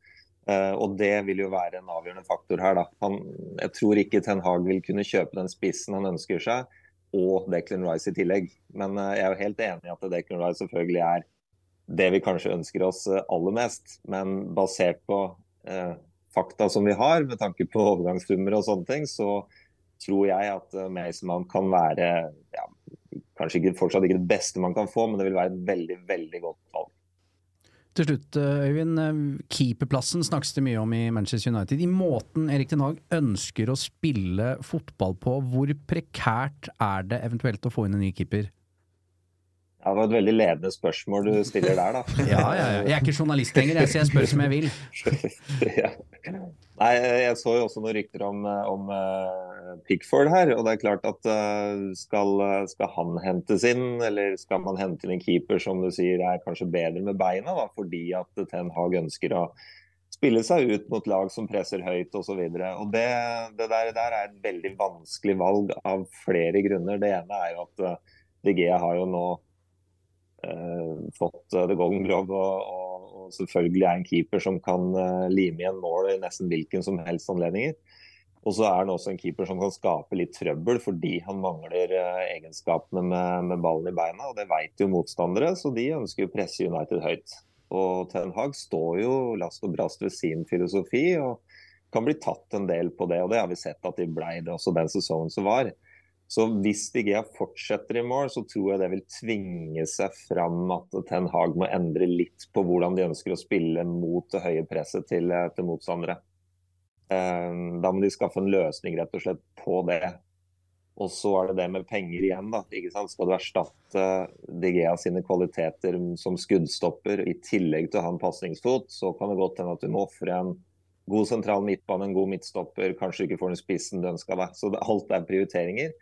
Uh, og Det vil jo være en avgjørende faktor her. Han, jeg tror ikke Ten Hag vil kunne kjøpe den spissen han ønsker seg, og Declan Rice i tillegg. Men uh, jeg er jo helt enig i at Declan Rice selvfølgelig er det vi kanskje ønsker oss aller mest. Men basert på fakta som vi har, med tanke på overgangssummer og sånne ting, så tror jeg at uh, Mason kan være ja, kanskje ikke, fortsatt ikke det beste man kan få, men det vil være et veldig, veldig godt valg.
Til slutt, eh, Øyvind. Eh, keeperplassen snakkes det mye om i Manchester United. I måten Erik Den Haag ønsker å spille fotball på, hvor prekært er det eventuelt å få inn en ny keeper?
Det var et veldig ledende spørsmål du stiller der, da.
ja, ja, ja. Jeg er ikke journalist lenger, jeg, så jeg spør som jeg vil.
ja. Nei, Jeg så jo også noen rykter om, om uh, Pickford her. og det er klart at uh, skal, skal, han hentes inn, eller skal man hente inn en keeper som du sier er kanskje bedre med beina, da, fordi at Ten Hag ønsker å spille seg ut mot lag som presser høyt osv. Det, det der, der, er et veldig vanskelig valg av flere grunner. Det ene er jo at uh, De har jo nå Eh, fått uh, The Golden Glove og, og, og, selvfølgelig er en keeper som kan uh, lime igjen mål i nesten hvilken som helst anledninger. Og så er han også en keeper som kan skape litt trøbbel fordi han mangler egenskapene med, med, ballen i beina. og Det vet jo motstandere, så de ønsker å presse United høyt. Og Ten Hag står jo last og brast ved sin filosofi og kan bli tatt en del på det. og Det har vi sett at de ble det også den sesongen som var. Så hvis De Gea fortsetter i mål, så tror jeg det vil tvinge seg fram at Ten Hag må endre litt på hvordan de ønsker å spille mot det høye presset til, eh, til motstandere. Um, da må de skaffe en løsning rett og slett på det. Og så er det det med penger igjen. da, ikke sant? Skal du erstatte De Gea sine kvaliteter som skuddstopper i tillegg til å ha en pasningsfot, så kan det godt hende at du må ofre en god sentral midtbane, en god midtstopper, kanskje du ikke får den spissen du ønska deg. Så det, alt er prioriteringer.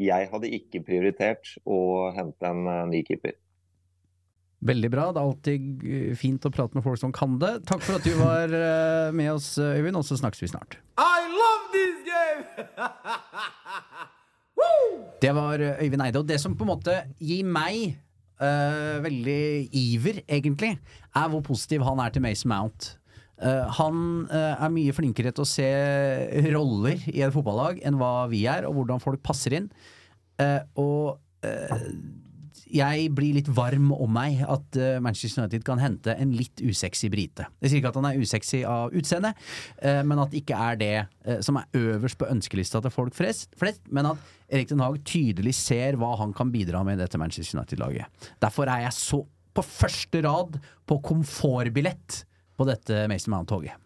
Jeg hadde ikke prioritert å hente en uh, ny keeper.
Veldig bra. Det er alltid eh, fint å prate med folk som kan det. Takk for at du var uh, med oss, Øyvind, og så snakkes vi snart. I love this game! det var Øyvind Eide. Og det som på en måte gir meg uh, veldig iver, egentlig, er hvor positiv han er til Mason Mount. Uh, han uh, er mye flinkere til å se roller i et fotballag enn hva vi er, og hvordan folk passer inn. Uh, og jeg blir litt varm om meg at Manchester United kan hente en litt usexy brite. Jeg sier ikke at han er usexy av utseende, men at det ikke er det som er øverst på ønskelista til folk flest men at Erik Den Haag tydelig ser hva han kan bidra med i dette Manchester United-laget. Derfor er jeg så på første rad på komfortbillett på dette Mason Mount-toget.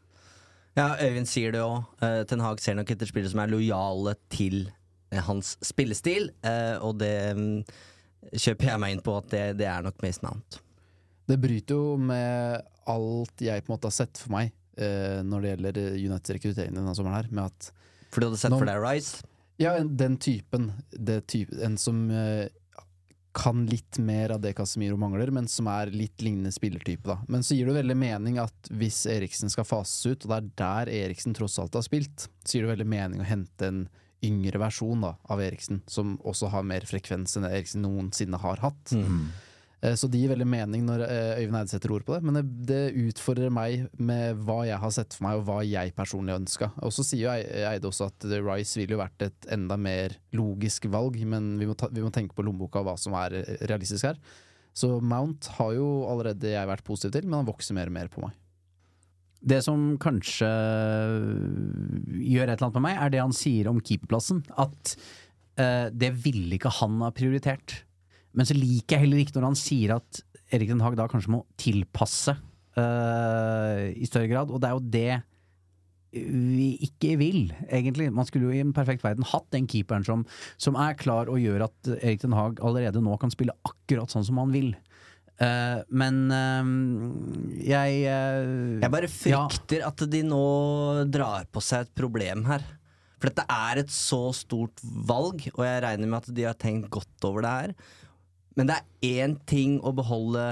Ja, Øyvind sier det òg. Uh, Ten Hag ser nok etter spillere som er lojale til uh, hans spillestil, uh, og det um, kjøper jeg meg inn på at det, det, er nok Mason Mount.
Det bryter jo med alt jeg på en måte har sett for meg når det gjelder Uniteds rekruttering denne sommeren her, med at
For du hadde sett for deg Rice?
Ja, den typen. Type, en som kan litt mer av det Casemiro mangler, men som er litt lignende spillertype. da. Men så gir det veldig mening at hvis Eriksen skal fases ut, og det er der Eriksen tross alt har spilt, så gir det veldig mening å hente en yngre versjon da, av Eriksen, som også har mer frekvens enn Eriksen noensinne har hatt. Mm. Eh, Så det gir veldig mening når eh, Øyvind Eide setter ord på det, men det, det utfordrer meg med hva jeg har sett for meg, og hva jeg personlig ønska. Og så sier jo Eide også at The Rice ville jo vært et enda mer logisk valg, men vi må, ta, vi må tenke på lommeboka og hva som er eh, realistisk her. Så Mount har jo allerede jeg vært positiv til, men han vokser mer og mer på meg.
Det som kanskje gjør et eller annet med meg, er det han sier om keeperplassen. At eh, det ville ikke han ha prioritert. Men så liker jeg heller ikke når han sier at Erik Den Haag da kanskje må tilpasse uh, i større grad. Og det er jo det vi ikke vil, egentlig. Man skulle jo i en perfekt verden hatt den keeperen som, som er klar og gjør at Erik Den Haag allerede nå kan spille akkurat sånn som han vil. Uh, men uh, jeg uh,
Jeg bare frykter at de nå drar på seg et problem her. For dette er et så stort valg, og jeg regner med at de har tenkt godt over det her. Men det er én ting å beholde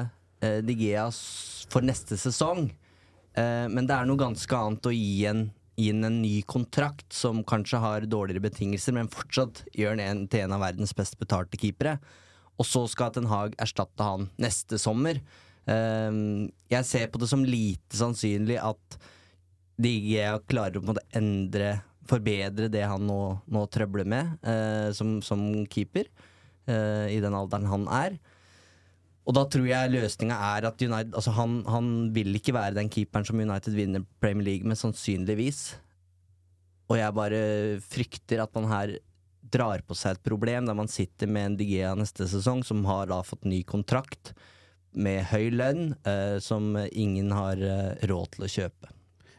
eh, Digea for neste sesong. Eh, men det er noe ganske annet å gi en, gi en en ny kontrakt som kanskje har dårligere betingelser, men fortsatt gjør han en til en av verdens best betalte keepere. Og så skal Ten Hag erstatte han neste sommer. Eh, jeg ser på det som lite sannsynlig at Digea klarer å en endre Forbedre det han nå, nå trøbler med eh, som, som keeper eh, i den alderen han er. Og da tror jeg løsninga er at United Altså han, han vil ikke være den keeperen som United vinner Premier League med, sannsynligvis. Og jeg bare frykter at man her drar på seg et problem der man sitter med en Digea neste sesong, som har da fått ny kontrakt med høy lønn, uh, som ingen har uh, råd til å kjøpe.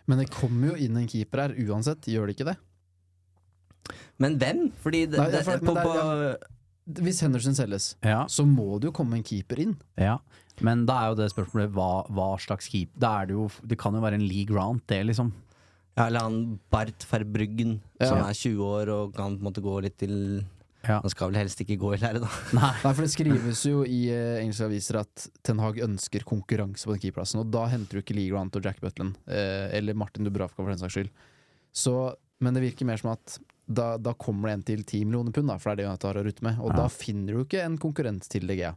Men det kommer jo inn en keeper her uansett, gjør det ikke det?
Men hvem? Fordi det,
Nei,
det, på,
det
er,
er- Hvis Henderson selges,
Ja,
så må det jo komme en keeper inn.
ja. Men da er jo det spørsmålet hva, hva slags keeper Da er det jo Det kan jo være en Lee Grant, det, liksom.
Ja, eller han Bart Verbruggen,
Ja.
som er 20 år og kan på en måte gå litt til
Ja.
Han skal vel helst ikke gå i lære, da.
Nei.
Nei, for det skrives jo i eh, engelske aviser at Ten Hag ønsker konkurranse på den keeperplassen, og da henter du ikke Lee Grant og Jack Butland, eh, eller Martin Dubravka for den saks skyld. Så, men det virker mer som at da, da kommer det en til 10 millioner pund, da, for det er det United har å rutte med, og
Ja.
da finner du ikke en konkurrent til DG.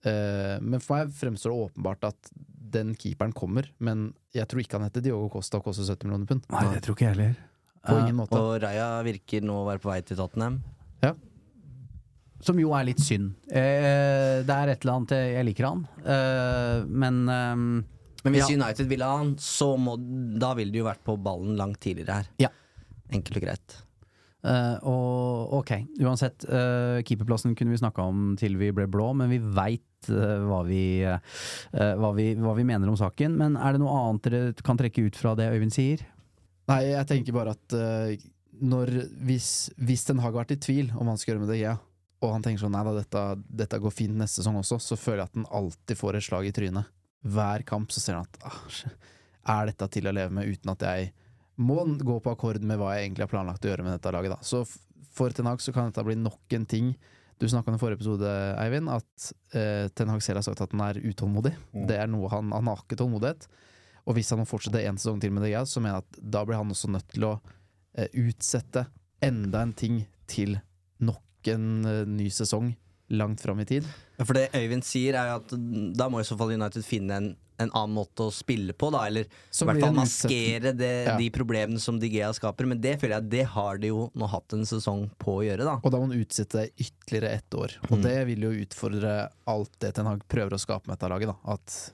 Uh, men for meg fremstår det åpenbart at den keeperen kommer, men jeg tror ikke han heter Diogo Costa og koster 70 millioner pund.
Nei, det tror ikke jeg heller.
På
Eh,
ingen måte.
Og Raja virker nå å være på vei til Tottenham.
Som jo er litt synd. Uh, det er et eller annet Jeg liker han, eh, men ehm,
Men hvis
Ja.
United ville ha han, så må Da ville de jo vært på ballen langt tidligere her.
Ja.
Enkelt og greit.
Eh, Og ok, uansett. Uh, keeperplassen kunne vi snakka om til vi ble blå, men vi veit hva, vi, eh, hva, hva vi mener om saken. Men er det noe annet dere kan trekke ut fra det Øyvind sier?
Nei, jeg tenker bare at når, hvis, hvis Den har vært i tvil om hva han skal gjøre med det, ja, og han tenker sånn nei da, dette, dette går fint neste sesong også, så føler jeg at han alltid får et slag i trynet. Hver kamp så ser han at ah, er dette til å leve med uten at jeg må gå på akkord med hva jeg egentlig har planlagt å gjøre med dette laget. da. Så for Ten Hag så kan dette bli nok en ting. Du snakka om i forrige episode, Eivind, at eh, Ten Hag selv har sagt at han er utålmodig.
Mm.
Det er noe han, han har ikke tålmodighet. Og hvis han må fortsette en sesong til med det, så mener jeg at da blir han også nødt til å eh, utsette enda en ting til nok en eh, ny sesong langt fram i tid.
Ja, For det Øyvind sier, er jo at da må i så fall United finne en, en annen måte å spille på, da. Eller i hvert fall maskere det,
Ja.
de problemene som Digea skaper. Men det føler jeg det har de jo nå hatt en sesong på å gjøre, da.
Og da må han utsette det ytterligere ett år. Og
Mm.
det vil jo utfordre alt det Ten Hag prøver å skape med dette laget. Da. At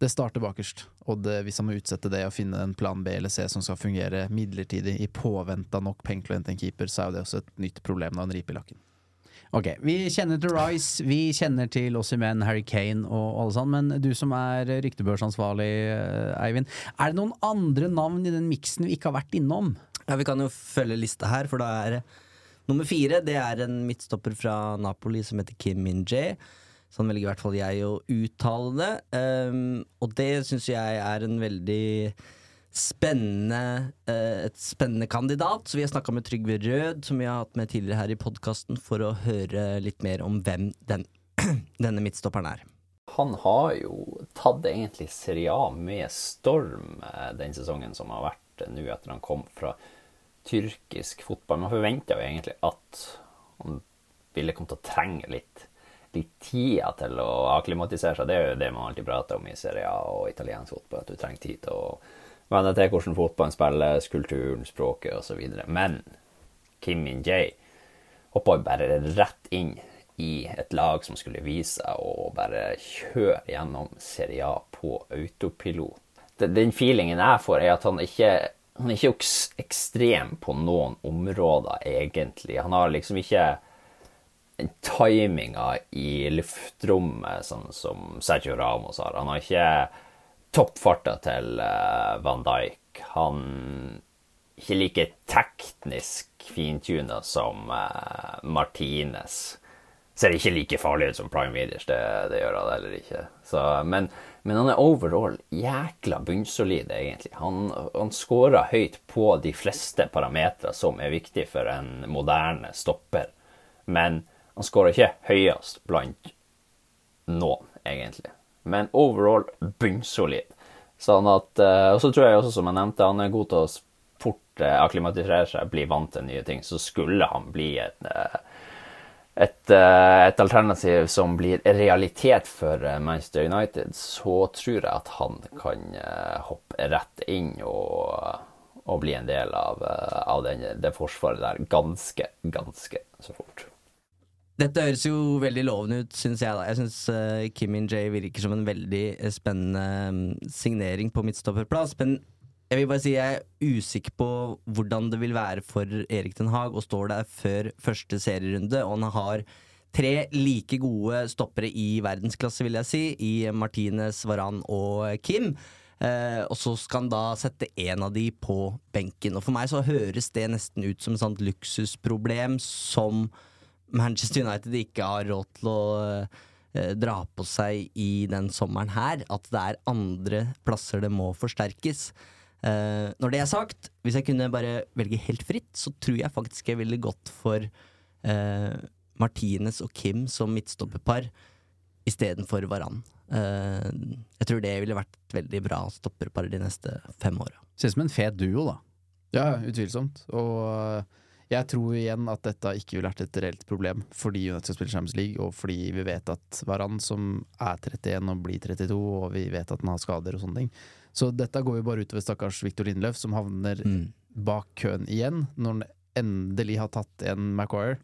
det starter bakerst. Og det, hvis han må utsette det og finne en plan B eller C som skal fungere midlertidig i påvente av nok penger til å hente en keeper, så er jo det også et nytt problem da, en ripe i lakken.
Ok, Vi kjenner til Rice, vi kjenner til Ossimen, Harry Kane og alle sånn, men du som er ryktebørsansvarlig, eh, Eivind. Er det noen andre navn i den miksen vi ikke har vært innom?
Ja, Vi kan jo følge lista her, for da er nummer fire Det er en midtstopper fra Napoli som heter Kim Min-jae. Sånn velger i hvert fall jeg å uttale det. Um, og det syns jeg er en veldig spennende eh, et spennende kandidat. Så vi har snakka med Trygve Rød, som vi har hatt med tidligere her i podkasten, for å høre litt mer om hvem den, denne midtstopperen er.
Han har jo tatt egentlig Serie A med storm eh, den sesongen som har vært eh, nå etter han kom fra tyrkisk fotball. Man forventa jo egentlig at han ville komme til å trenge litt, litt tida til å akklimatisere seg. Det er jo det man alltid prater om i Serie A og italiensk fotball, at du trenger tid til å venne til hvordan fotballen spilles, kulturen, språket osv. Men Kim Min-jae hoppa bare rett inn i et lag som skulle vise seg å bare kjøre gjennom Serie A på autopilot. Den feelingen jeg får, er at han ikke han er ikke ekstrem på noen områder, egentlig. Han har liksom ikke timinga i luftrommet sånn som Sergio Ramos har. Han har ikke toppfarta til eh, Van Dijk. Han er ikke like teknisk fintuna som uh, Martinez. Ser ikke like farlig ut som Prime Leaders, det, det gjør han heller ikke. Så, men, men han er overall jækla bunnsolid, egentlig. Han, han scorer høyt på de fleste parametere som er viktig for en moderne stopper. Men han scorer ikke høyest blant noen, egentlig. Men overall bunnsolid. Sånn at, eh, og så tror jeg også, som jeg nevnte, han er god til å fort akklimatisere seg, bli vant til nye ting. Så skulle han bli et, eh, et, eh, et alternativ som blir realitet for Manchester United, så tror jeg at han kan hoppe rett inn og, og bli en del av, av den, det forsvaret der ganske, ganske så fort.
Dette høres jo veldig lovende ut, syns jeg. da Jeg syns uh, Kim Min-jae virker som en veldig eh, spennende mm, signering på midtstopperplass. Men jeg vil bare si jeg er usikker på hvordan det vil være for Erik Den Haag å stå der før første serierunde, og han har tre like gode stoppere i verdensklasse, vil jeg si, i Martinez, Varan og Kim. Uh, og så skal han da sette en av de på benken. Og for meg så høres det nesten ut som et sånt luksusproblem som Manchester United ikke har råd til å eh, dra på seg i den sommeren her. At det er andre plasser det må forsterkes. Uh, når det er sagt, hvis jeg kunne bare velge helt fritt, så tror jeg faktisk jeg ville gått for uh, Martinez og Kim som midtstopperpar istedenfor Varan. Uh, jeg tror det ville vært et veldig bra stopperpar de neste fem åra.
Ser ut som en fet duo, da.
Ja, utvilsomt. Og jeg tror igjen at dette ikke ville vært et reelt problem fordi United skal spille Champions League, og fordi vi vet at Varan, som er 31 og blir 32, og vi vet at han har skader og sånne ting. Så dette går jo bare utover stakkars Victor Lindløf, som havner bak køen igjen, når han endelig har tatt en Maguire.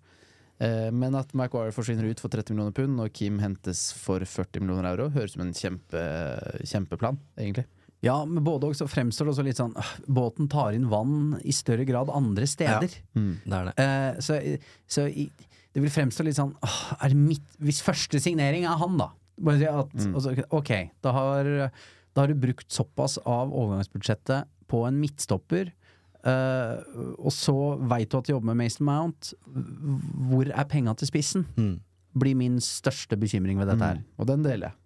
Eh, men at Maguire forsvinner ut for 30 millioner pund, og Kim hentes for 40 millioner euro, høres ut som en kjempe, kjempeplan, egentlig.
Ja, men både og så fremstår det også litt sånn øh, Båten tar inn vann i større grad andre steder.
Det er det.
Eh, så så i, det vil fremstå litt sånn åh, er det mitt, Hvis første signering er han, da. At, altså, ok, da har, da har du brukt såpass av overgangsbudsjettet på en midtstopper. Uh, og så veit du at du jobber med Mason Mount. Hvor er penga til spissen?
Mm.
Blir min største bekymring ved dette her.
Og den deler jeg.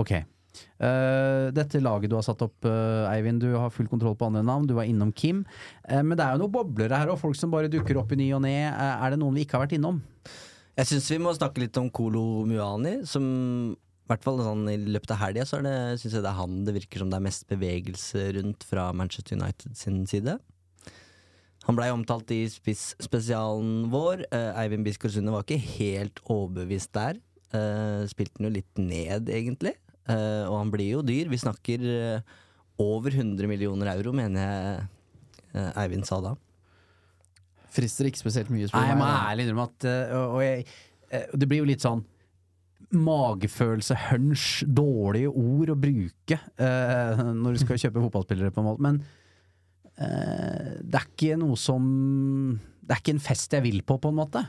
Ok. Eh, dette laget du har satt opp, uh, Eivind, du har full kontroll på andre navn. Du var innom Kim. Uh, men det er jo noen boblere her, og folk som bare dukker opp i ny og ne. Er det noen vi ikke har vært innom?
Jeg syns vi må snakke litt om Kolo Muani, som i hvert fall sånn i løpet av helga så syns jeg det er han det virker som det er mest bevegelse rundt fra Manchester United sin side. Han blei omtalt i spiss-spesialen vår. Eivind Biskorsundet Sunde var ikke helt overbevist der. Spilte han jo litt ned, egentlig. Eh, og han blir jo dyr. Vi snakker uh, over 100 millioner euro, mener jeg uh, Eivind sa da.
Frister ikke spesielt mye, spør
Nei, jeg må ærlig innrømme at og jeg, Det blir jo litt sånn magefølelse, hunch, dårlige ord å bruke eh, når du skal kjøpe fotballspillere, på en måte. Men eh, det er ikke noe som Det er ikke en fest jeg vil på, på en måte.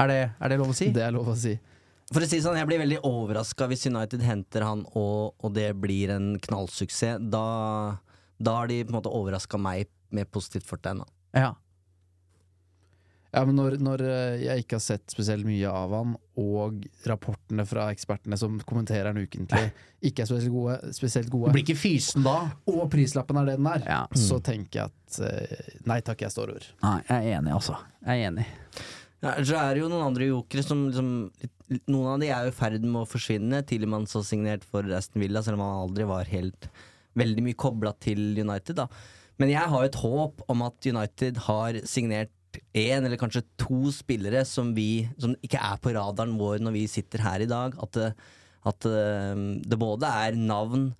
Er det, er det lov å si?
Det er lov å si.
For å si sånn, Jeg blir veldig overraska hvis United henter han og, og det blir en knallsuksess. Da, da har de på en måte overraska meg med positivt fortegn. da.
Ja.
Ja, men når, når eh, jeg ikke har sett spesielt mye av han, og rapportene fra ekspertene som kommenterer han ukentlig, ikke er spesielt gode, spesielt gode
Blir ikke fysen da?
og prislappen er det den er,
Ja.
så tenker jeg at eh, nei takk, jeg står over.
Nei, jeg er enig, altså. Jeg er enig.
Ja, så er det jo noen andre jokere som liksom, Noen av de er jo i ferd med å forsvinne. Tidligmann så signert for Aston Villa, selv om han aldri var helt veldig mye kobla til United. da Men jeg har jo et håp om at United har signert én eller kanskje to spillere som, vi, som ikke er på radaren vår når vi sitter her i dag. At det, at eh, det både er navn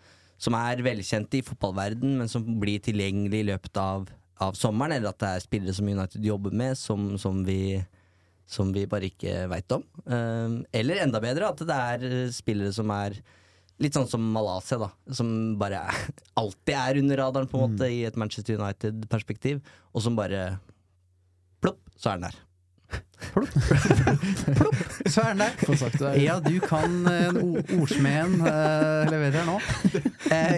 som er velkjente i fotballverden, men som blir tilgjengelig i løpet av, av sommeren, eller at det er spillere som United jobber med, som, som vi som vi bare ikke veit om. Eh, eller enda bedre, at det er eh, spillere som er litt sånn som Malaysia, da. Som bare er, alltid er under radaren, på en måte, i et Manchester United-perspektiv. Og som bare plopp, så er den der. Plopp.
plopp, Så er den der. Ja, du kan en ordsmeden uh, leverer her nå. Eh,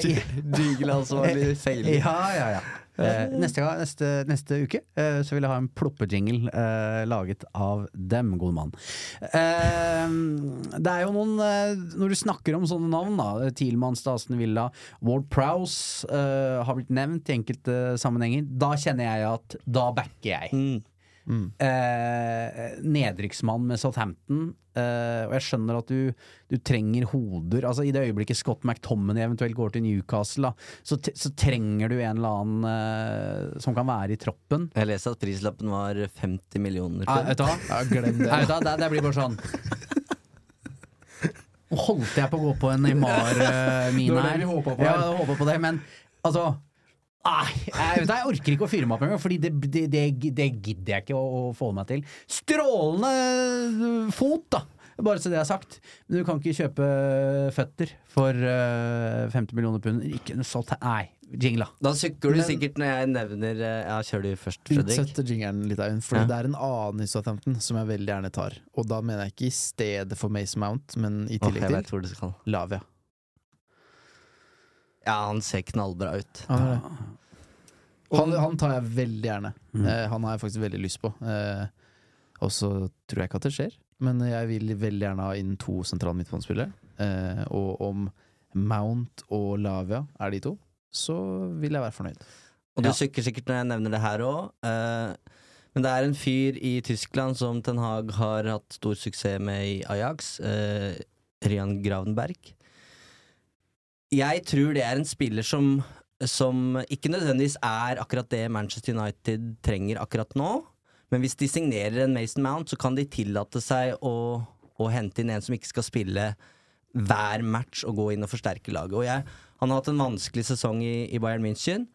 Jingle-ansvarlig feiler.
Ja, ja, ja. Eh, neste, gang, neste, neste uke eh, så vil jeg ha en ploppejingle eh, laget av dem, gode mann. Eh, det er jo noen eh, Når du snakker om sånne navn, da Thielmann, Stasen Villa, Ward Prowse eh, har blitt nevnt i enkelte sammenhenger. Da kjenner jeg at da backer jeg.
Mm.
Eh, nedrykksmann med Southampton. Eh, og jeg skjønner at du, du trenger hoder. Altså I det øyeblikket Scott McTominay eventuelt går til Newcastle, da, så, t- så trenger du en eller annen eh, som kan være i troppen.
Jeg leste at prislappen var 50 millioner.
Nei,
pund.
vet du hva?
Glem det.
Nei, vet du? Det, det blir bare sånn holdt jeg på å gå på en Neymar-mine
Det var det
her.
vi på
Ja, jeg håpet på det, men altså Nei, jeg, vet jeg orker ikke å fyre meg opp engang, Fordi det, det, det, det gidder jeg ikke å, å få meg til. Strålende fot, da! Bare så det er sagt. Men du kan ikke kjøpe føtter for uh, 50 millioner pund. Ikke noe sånt. Nei, jingla.
Da sukker du
Men-
sikkert når jeg nevner eh, Ja, kjør du først, Fredrik.
Utsett jingeren litt, Eivind. Fordi
Ja.
det er en annen i Southampton som jeg veldig gjerne tar. Og da mener jeg ikke i stedet for Mace Mount, men i tillegg
jeg
til. Lavia.
Ja, han ser knallbra ut.
Han, er det. han, han tar jeg veldig gjerne.
Mm.
Eh, han har jeg faktisk veldig lyst på. Eh, og så tror jeg ikke at det skjer, men jeg vil veldig gjerne ha inn to sentrale midtbanespillere. Eh, og om Mount og Lavia er de to, så vil jeg være fornøyd.
Og du
Ja.
sykker sikkert når jeg nevner det her òg. men det er en fyr i Tyskland som Ten Hag har hatt stor suksess med i Ajax. Eh, Rian Gravenberg. Jeg tror det er en spiller som, som ikke nødvendigvis er akkurat det Manchester United trenger akkurat nå. Men hvis de signerer en Mason Mount, så kan de tillate seg å, å hente inn en som ikke skal spille hver match og gå inn og forsterke laget. Og jeg, han har hatt en vanskelig sesong i, i Bayern München,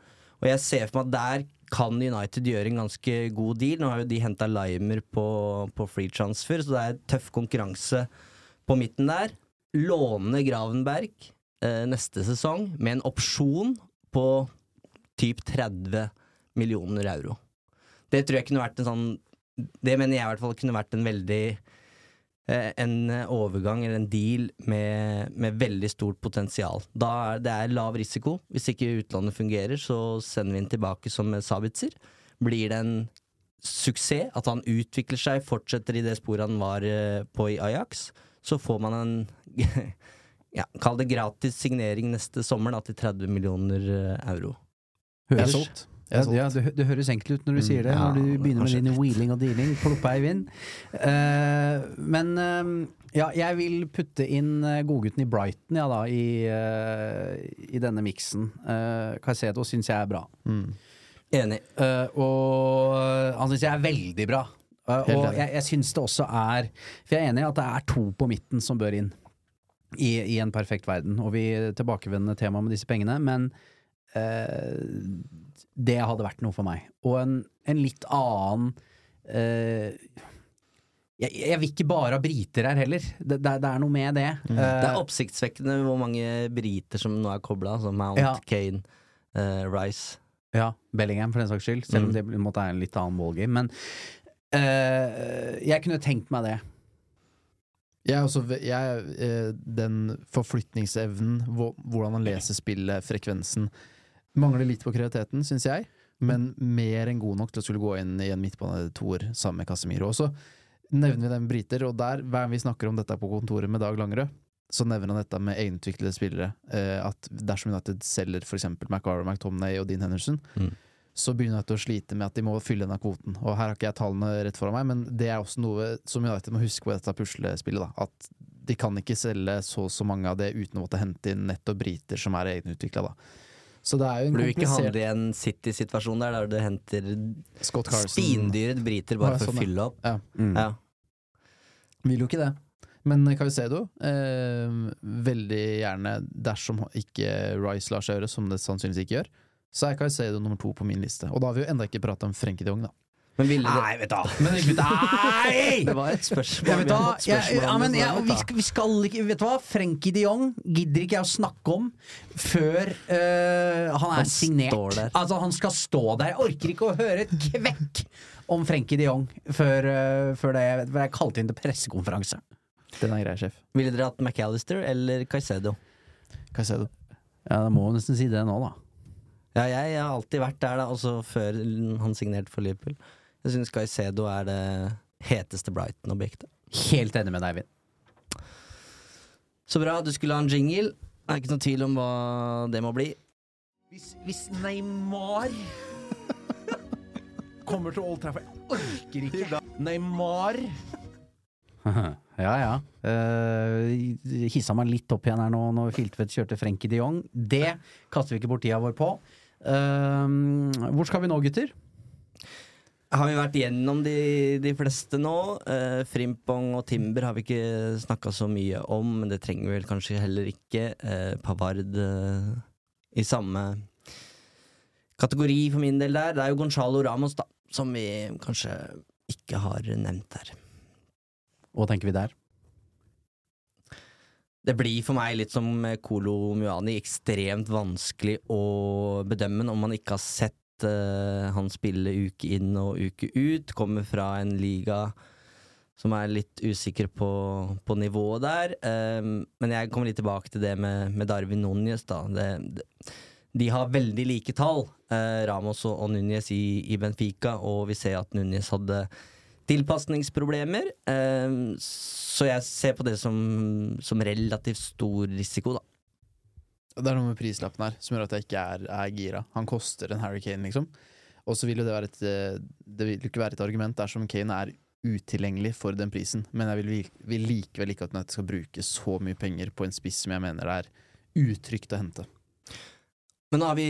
og jeg ser for meg at der kan United gjøre en ganske god deal. Nå har jo de henta Limer på, på free transfer, så det er tøff konkurranse på midten der. Låne Gravenberg eh, neste sesong med en opsjon på typ 30 millioner euro. Det tror jeg kunne vært en sånn Det mener jeg i hvert fall kunne vært en veldig eh, en overgang eller en deal med, med veldig stort potensial. Da er det er lav risiko. Hvis ikke utlandet fungerer, så sender vi den tilbake som Sabitzer. Blir det en suksess, at han utvikler seg, fortsetter i det sporet han var eh, på i Ajax, så får man en ja, Kall det gratis signering neste sommer da, til 30 millioner eh, euro.
Jeg er
Høres-
solgt. Jeg
Ja,
er solgt.
ja, det, det høres enkelt ut når du
Mm,
sier det,
ja,
når du begynner med din wheeling og dealing. Ploppa i vind. Uh, men uh, ja, jeg vil putte inn godgutten i Brighton ja, da, i, uh, i denne miksen. Uh, Caicedo syns jeg er bra.
Mm.
Enig.
Eh, og han syns jeg er veldig bra. Og jeg, jeg syns det også er For jeg er enig i at det er to på midten som bør inn i, i en perfekt verden. Og vi tilbakevendende tema med disse pengene, men eh, det hadde vært noe for meg. Og en, en litt annen eh, jeg, jeg vil ikke bare ha briter her heller. Det, det, det er noe med det.
Det er
Eh,
oppsiktsvekkende hvor mange briter som nå er kobla. Altså Mount,
Ja.
Kane, eh, Rice.
Ja, Bellingham for den saks skyld, selv om
Mm.
det måtte være en litt annen ballgame. Men eh, jeg kunne tenkt meg det.
Jeg er også, jeg, eh, den forflytningsevnen, hvordan han leser spillet, frekvensen, mangler litt på kreativiteten, syns jeg. Men mer enn god nok til å skulle gå inn i en midtbanetoer sammen med Casemiro. Og så nevner vi dem briter, og der, hver gang vi snakker om dette på kontoret med Dag Langerød, så nevner han dette med egenutviklede spillere. Eh, at dersom United selger f.eks. McArrow, McTomney og Dean Henderson,
Mm.
Så begynner United å slite med at de må fylle denne kvoten. Og her har ikke jeg tallene rett foran meg, men det er også noe som United må huske på dette puslespillet. Da. At de kan ikke selge så og så mange av det uten å måtte hente inn nettopp briter som er egenutvikla. Så det er jo en
Burde du ikke handle i en City-situasjon der, der du henter spindyret briter bare
ja,
for
sånn,
å fylle opp?
Ja.
Mm.
Ja.
Vil jo ikke det. Men Caicedo, eh, veldig gjerne, dersom ikke Rice lar seg gjøre, som det sannsynligvis ikke gjør, så er Caicedo nummer to på min liste. Og da har vi jo enda ikke prata om Frenkie de Jong, da.
Men ville det
Nei, vet du hva. Nei!
Det var et spørsmål.
Jeg vet jeg, ja, men jeg,
jeg
vi, skal, vi skal ikke Vet du hva, Frenkie de Jong gidder ikke jeg å snakke om før uh, han er
Han
signert.
står der.
Altså, han skal stå der. Jeg orker ikke å høre et kvekk om Frenkie de Jong før, uh, før det jeg er kalt inn til pressekonferanse.
Den er grei, sjef.
Ville dere hatt McAllister eller Caicedo?
Caicedo.
Ja, da må jo nesten si det nå, da.
Ja, jeg, har alltid vært der, da, også før han signerte for Liverpool. Jeg syns Caicedo er det heteste Brighton-objektet.
Helt enig med deg, Eivind.
Så bra, du skulle ha en jingle. Det er ikke noe tvil om hva det må bli.
Hvis, hvis Neymar kommer til Old Trafford Jeg orker ikke. Neymar Ja, ja. Uh, hissa meg litt opp igjen her nå når Filtvedt kjørte Frenkie de Jong. Det kaster vi ikke bort tida vår på. Eh, hvor skal vi nå, gutter?
Har vi vært gjennom de, de fleste nå? Uh, Frimpong og Timber har vi ikke snakka så mye om, men det trenger vi vel kanskje heller ikke. Uh, Pavard uh, i samme kategori for min del der. Det er jo Gonzalo Ramos, da, som vi kanskje ikke har nevnt her.
Hva tenker vi der?
Det blir for meg litt som med Kolo Muani, ekstremt vanskelig å bedømme om man ikke har sett uh, han spille uke inn og uke ut. Kommer fra en liga som er litt usikker på, på nivået der. Um, men jeg kommer litt tilbake til det med, med Darwin Núñez. da. Det, det, de har veldig like tall, eh, Ramos og, og Núñez i, i Benfica, og vi ser at Núñez hadde tilpasningsproblemer. Eh, så jeg ser på det som, som relativt stor risiko, da.
Det er noe med prislappen her som gjør at jeg ikke er, er gira. Han koster en Harry Kane, liksom. Og så vil jo det være et eh, Det vil ikke være et argument dersom Kane er utilgjengelig for den prisen, men jeg vil, vil likevel ikke at United skal bruke så mye penger på en spiss som jeg mener det er utrygt å hente.
Men har vi,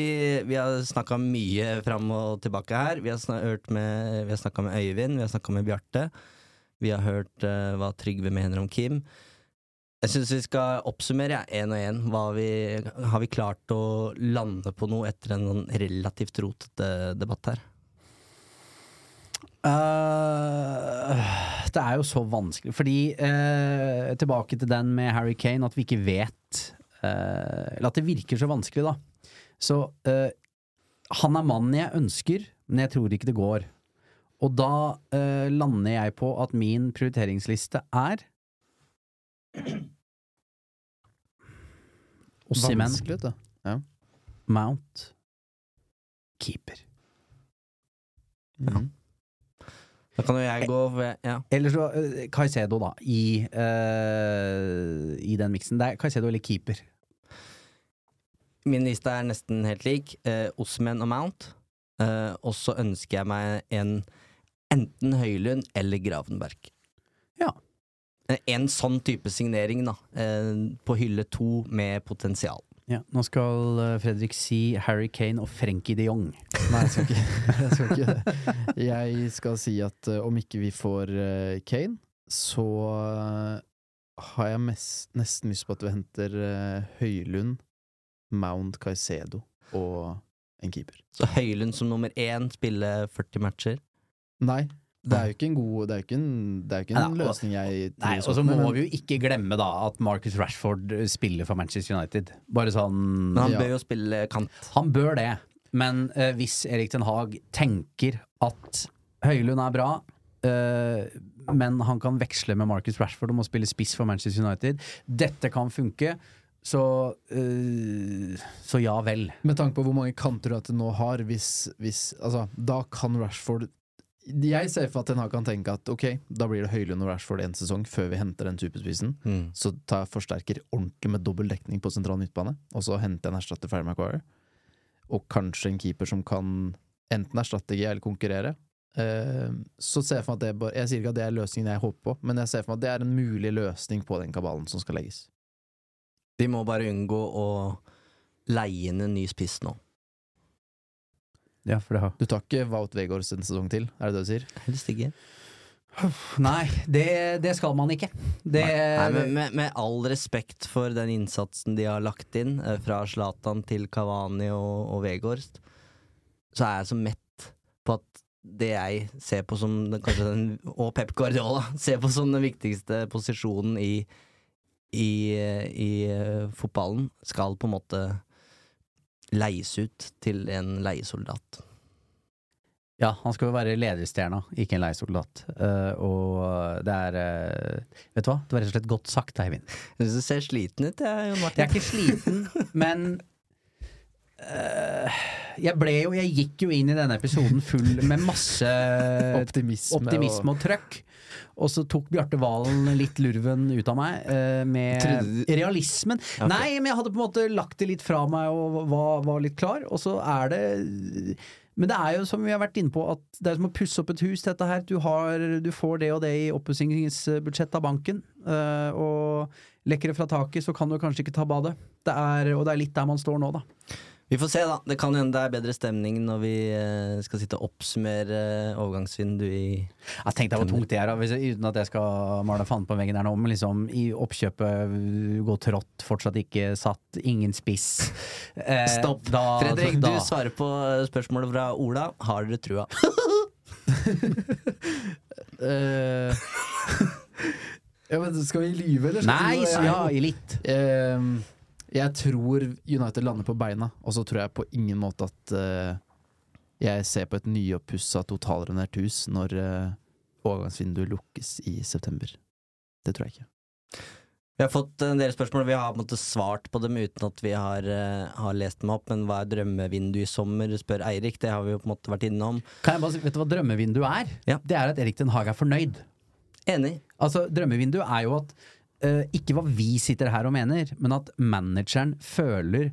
vi har snakka mye fram og tilbake her. Vi har, snak, med, vi har snakka med Øyvind, vi har snakka med Bjarte. Vi har hørt uh, hva Trygve mener om Kim. Jeg syns vi skal oppsummere én og én. Har vi klart å lande på noe etter en sånn relativt rotete debatt her?
Uh, det er jo så vanskelig, fordi uh, Tilbake til den med Harry Kane, at vi ikke vet Eller at det virker så vanskelig, da. Så uh, han er mannen jeg ønsker, men jeg tror ikke det går. Og da uh, lander jeg på at min prioriteringsliste er Ossimen,
du.
Mount, keeper.
Mhm.
Da kan jo jeg gå ved, ja.
Eller så uh, Caicedo, da, i, uh, i den miksen. Det er Caicedo eller keeper.
Min liste er nesten helt lik. Eh, Osman og Mount. Eh, og så ønsker jeg meg en enten Høylund eller Gravenberg.
Ja.
Eh, En sånn type signering, da. Eh, på hylle to med potensial.
Ja, nå skal eh, Fredrik si Harry Kane og Frenkie de Jong.
Nei, jeg skal ikke, jeg skal ikke det. Jeg skal si at eh, om ikke vi får Kane, så har jeg mest, nesten lyst på at vi henter Høylund, Mount Caicedo og en keeper.
Så Høylund som nummer én, spiller 40 matcher.
Nei, det er jo ikke en god Det er jo ikke en, det er jo ikke en
Nei,
løsning jeg
Nei, Og så må
men-
vi jo ikke glemme da at Marcus Rashford spiller for Manchester United. Bare sånn
Men han
Ja.
bør jo spille kant.
Han bør det, men uh, hvis Erik Ten Hag tenker at Høylund er bra, uh, men han kan veksle med Marcus Rashford om å spille spiss for Manchester United, dette kan funke, så eh, Så ja vel.
Med tanke på hvor mange kanter du nå har, hvis, hvis Altså, da kan Rashford Jeg ser for at Ten Hag kan tenke at ok, da blir det Høylund og Rashford en sesong før vi henter den superspissen. Så tar jeg forsterker ordentlig med dobbel dekning på sentral midtbane, og så henter jeg en erstatter Ferry Maguire. Og kanskje en keeper som kan enten erstatte G eller konkurrere. Uh, så ser jeg for meg at det bare Jeg sier ikke at det er løsningen jeg håper på, men jeg ser for meg at det er en mulig løsning på den kabalen som skal legges.
De må bare unngå å leie inn en ny spiss nå.
Ja, for det har
Du tar ikke Wout Vegårs en sesong til, er det det du sier?
Helst ikke.
Nei, det, det skal man ikke. Det
Nei, men med, med all respekt for den innsatsen de har lagt inn, eh, fra Zlatan til Kavani og, og Vegårst, så er jeg så mett på at det jeg ser på som den, den, Og Pep Guardiola ser på som den viktigste posisjonen i, i, i eh, fotballen, skal på en måte leies ut til en leiesoldat.
Ja, han skal jo være lederstjerna, ikke en leiesoldat. Uh, og det er uh, Vet du hva, det var rett og slett godt sagt, Eivind.
Du ser sliten ut, jeg, Jon
Jeg er ikke sliten, men jeg ble jo Jeg gikk jo inn i denne episoden full med masse
Optimisme,
optimisme og trøkk. Og så tok Bjarte Valen litt lurven ut av meg eh, med realismen.
Okay.
Nei, men jeg hadde på en måte lagt det litt fra meg og var, var litt klar, og så er det men det er jo som vi har vært inne på, at det er som å pusse opp et hus, dette her. Du, har, du får det og det i oppussingsbudsjettet av banken, eh, og lekker det fra taket, så kan du kanskje ikke ta badet. Det er, og det er litt der man står nå, da.
Vi får se, da. Det kan hende det er bedre stemning når vi eh, skal sitte og oppsummere eh, overgangsvinduet i
Jeg tenkte hvor tungt det er, hvis, uten at jeg skal male fanden på veggen her nå, men liksom i oppkjøpet gå trått, fortsatt ikke satt, ingen spiss. Eh,
Stopp.
Da,
Fredrik,
da,
du svarer på spørsmålet fra Ola. Har dere trua?
Eh, ja, men skal vi lyve, eller? skal
Nei, ja, i litt.
Ehm, jeg tror United lander på beina, og så tror jeg på ingen måte at uh, jeg ser på et nyoppussa totalrenert hus når uh, overgangsvinduet lukkes i september. Det tror jeg ikke.
Vi har fått en del spørsmål. Vi har på en måte svart på dem uten at vi har, uh, har lest dem opp. Men hva er drømmevindu i sommer, spør Eirik. Det har vi jo på en måte vært innom.
Kan jeg bare si, vet du hva drømmevinduet er?
Ja.
Det er at Erik Den Haag er fornøyd.
Enig.
Altså, drømmevinduet er jo at eh, ikke hva vi sitter her og mener, men at manageren føler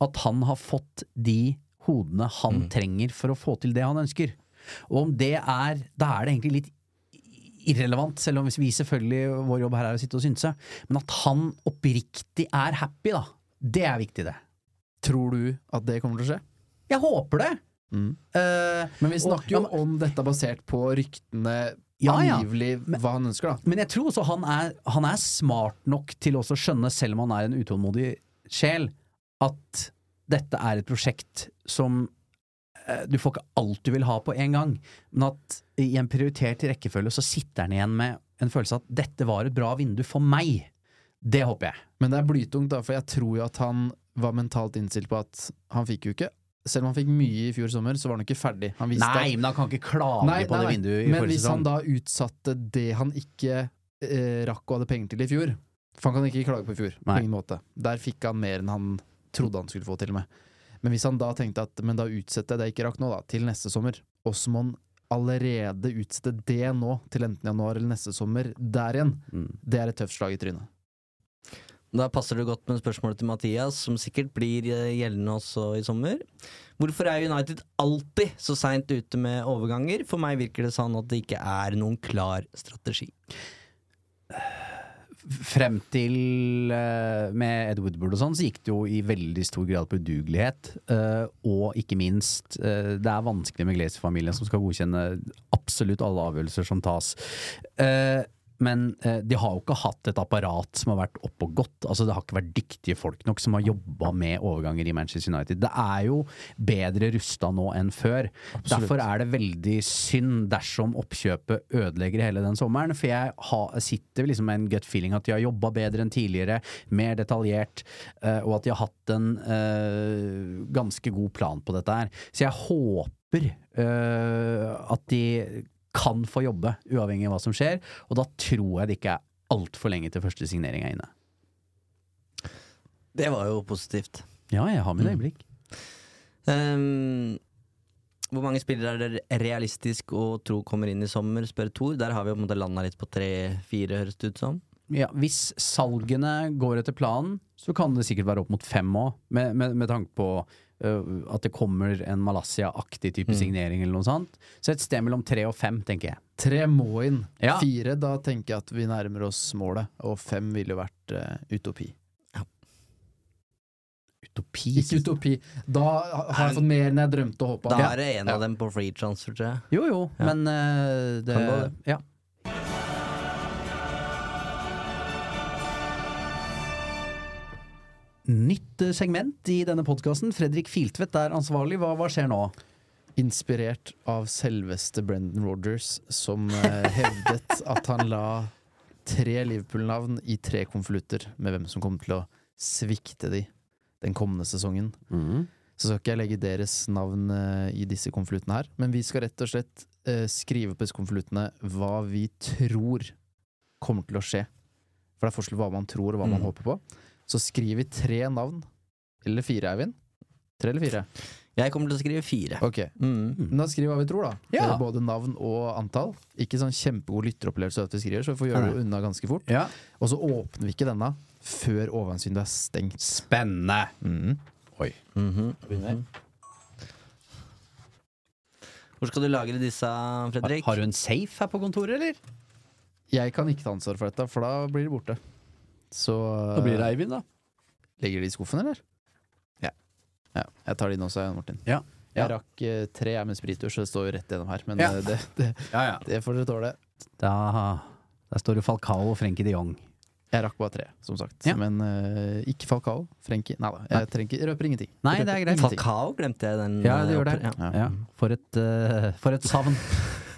at han har fått de hodene han trenger for å få til det han ønsker. Og om det er Da er det egentlig litt irrelevant, selv om vi selvfølgelig vår jobb her er å sitte og synse, men at han oppriktig er happy, da. Det er viktig, det.
Tror du at det kommer til å skje?
Jeg håper det!
Mm.
Uh,
Men vi snakker
og- jo
om dette basert på ryktene
Ja, ja.
angivelig hva han ønsker, da.
Men jeg tror også han er, han er smart nok til også å skjønne, selv om han er en utålmodig sjel, at dette er et prosjekt som eh, du får ikke alt du vil ha på en gang, men at i en prioritert rekkefølge så sitter han igjen med en følelse av at dette var et bra vindu for meg. Det håper jeg.
Men det er blytungt, da, for jeg tror jo at han var mentalt innstilt på at han fikk jo ikke Selv om han fikk mye i fjor sommer, så var han ikke ferdig.
Nei, men han kan ikke klage
Nei,
på
nei,
det vinduet i
Men hvis han da utsatte det han ikke eh, rakk og hadde penger til i fjor For han kan ikke klage på i fjor, på ingen måte. Der fikk han mer enn han trodde han skulle få, til og med. Men hvis han da tenkte at men da utsetter jeg det jeg ikke rakk nå, da, til neste sommer, og så må han allerede utsette det nå, til enten januar eller neste sommer, der igjen,
Mm.
det er et tøft slag i trynet.
Da passer det godt med spørsmålet til Mathias, som sikkert blir eh, gjeldende også i sommer. Hvorfor er United alltid så seint ute med overganger? For meg virker det sånn at det ikke er noen klar strategi.
Frem til eh, med Ed Woodward og sånn, så gikk det jo i veldig stor grad på udugelighet. eh, og ikke minst, det er vanskelig med Glazer-familien som skal godkjenne absolutt alle avgjørelser som tas. Men eh, de har jo ikke hatt et apparat som har vært oppe og gått. Altså Det har ikke vært dyktige folk nok som har jobba med overganger i Manchester United. Det er jo bedre rusta nå enn før. Derfor er det veldig synd dersom oppkjøpet ødelegger hele den sommeren. For jeg har, sitter liksom med en gut feeling at de har jobba bedre enn tidligere, mer detaljert, eh, og at de har hatt en eh, ganske god plan på dette her. Så jeg håper eh, at de kan få jobbe, uavhengig av hva som skjer. Og da tror jeg det ikke er altfor lenge til første signering er inne.
Det var jo positivt.
Ja, jeg har mitt øyeblikk.
Ehm, hvor mange spillere er det realistisk å tro kommer inn i sommer, spør Tor. Der har vi jo på en måte landa litt på tre-fire, høres det ut som.
Ja, hvis salgene går etter planen, så kan det sikkert være opp mot fem òg, med, med, med tanke på at det kommer en Malaysia-aktig type signering eller noe sånt. Så et sted mellom tre og fem, tenker jeg.
Tre må inn.
Ja.
Fire, da tenker jeg at vi nærmer oss målet. Og fem ville jo vært uh, utopi.
utopi.
Ikke utopi. Da har jeg fått mer enn jeg drømte og håpa.
Da er det en av dem på free transfer, tror jeg.
Jo, jo, men uh, det,
det.
Ja. Nytt eh, segment i denne podkasten. Fredrik Filtvedt er ansvarlig. Hva, hva skjer nå?
Inspirert av selveste Brendan Rodgers, som eh, hevdet at han la tre Liverpool-navn i tre konvolutter med hvem som kommer til å svikte de den kommende sesongen. Så skal ikke jeg legge deres navn eh, i disse konvoluttene her, men vi skal rett og slett skrive på disse konvoluttene hva vi tror kommer til å skje. For det er forskjell på hva man tror og hva man
Mm.
håper på. Så skriver vi tre navn. Eller fire, Eivind? Tre eller fire?
Jeg kommer til å skrive fire.
Ok.
Mm.
Da skriver vi hva vi tror, da.
Ja.
Både navn og antall. Ikke sånn kjempegod lytteropplevelse at vi skriver, så vi får gjøre det unna ganske fort.
Ja.
Og så åpner vi ikke denne før overgangsvinduet er stengt.
Spennende.
Mm.
Oi.
Mhm. Hvor skal du lagre disse,
Har,
Fredrik?
har du en safe her på kontoret, eller?
Jeg kan ikke ta ansvar for dette, for da blir det borte. Så
Da blir det Eivind, da.
Legger de i skuffen, eller?
Ja.
ja. Jeg tar de nå, sa jeg, Martin.
Ja.
Jeg
Ja.
rakk eh, tre jeg med sprittur så det står jo rett gjennom her. Men
Ja.
eh, det, det,
Ja, ja.
det får dere tåle.
Da, der står det Falcao og Frenkie de Jong.
Jeg rakk bare tre, som sagt.
Ja.
Men uh, ikke Falcao. Frenkie Nei da, jeg, trenger røper ingenting.
Nei,
Jeg
det er greit.
ingenting.
Falcao glemte jeg den.
Ja, det gjør det.
ja.
Ja. For et, uh, for et savn.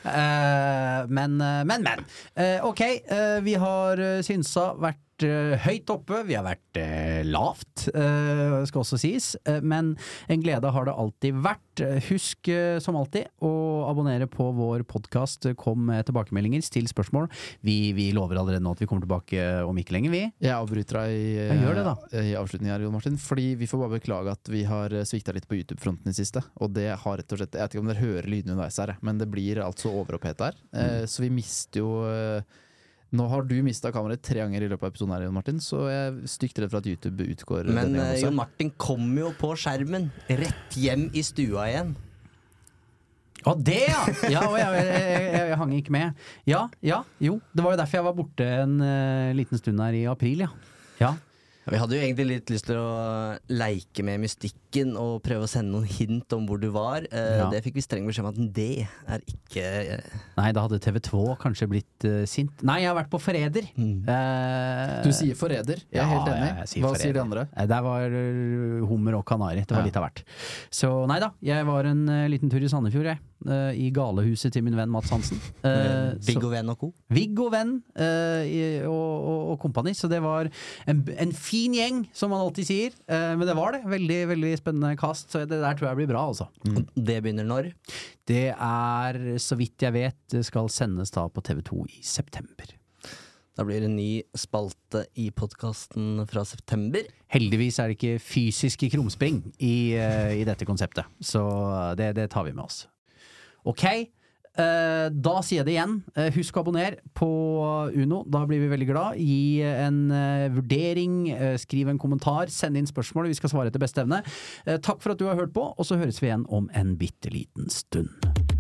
Eh, men, men, men. Eh, ok, eh, vi har synsa vært eh, høyt oppe, vi har vært eh, lavt, eh, skal også sies. Men en glede har det alltid vært. Husk som alltid å abonnere på vår podkast. Kom med tilbakemeldinger, still spørsmål. Vi, vi lover allerede nå at vi kommer tilbake om ikke lenge, vi.
Jeg avbryter deg i,
Ja,
i avslutningen her, Jon Martin. Fordi vi får bare beklage at vi har svikta litt på YouTube-fronten i siste. Og det har rett og slett Jeg vet ikke om dere hører lydene underveis her, men det blir altså overoppheta her.
Mm.
Så vi mister jo Nå har du mista kameraet tre ganger i løpet av episoden her, Jon Martin, så jeg er stygt redd for at YouTube utgår
Men
denne
eh, Jon. Martin kom jo på skjermen. Rett hjem i stua igjen.
Å, det, ja! ja jeg, jeg, jeg, jeg hang ikke med. Ja, ja, jo. Det var jo derfor jeg var borte en uh, liten stund her i april, ja. ja.
Vi hadde jo egentlig litt lyst til å leike med mystikken og prøve å sende noen hint om hvor du var. Eh,
Ja.
Det fikk vi streng beskjed om at det er ikke eh,
Nei, da hadde TV2 kanskje blitt uh, sint. Nei, jeg har vært på Forræder. Eh,
Du sier forræder. Jeg er helt enig.
Ja, sier
Hva
forræder.
sier de andre?
Der var hummer og kanari. Det var
Ja.
litt av hvert. Så nei da, jeg var en uh, liten tur i Sandefjord, jeg. Eh, I galehuset til min venn Mats Hansen. Uh,
Viggo Venn og co.
Viggo Venn uh, i- og, og, og kompani. Så det var en, en fin gjeng, som man alltid sier. Men det var det. Veldig veldig spennende cast. Så det der tror jeg blir bra, altså.
Mm. Det begynner når?
Det er, så vidt jeg vet, skal sendes da på TV2 i september.
Da blir det en ny spalte i podkasten fra september.
Heldigvis er det ikke fysiske krumspring i, i dette konseptet, så det, det tar vi med oss. Ok, eh, da sier jeg det igjen. Eh, husk å abonnere på Uno, da blir vi veldig glad. Gi en eh, vurdering, eh, skriv en kommentar, send inn spørsmål, vi skal svare etter beste evne. Eh, takk for at du har hørt på, og så høres vi igjen om en bitte liten stund.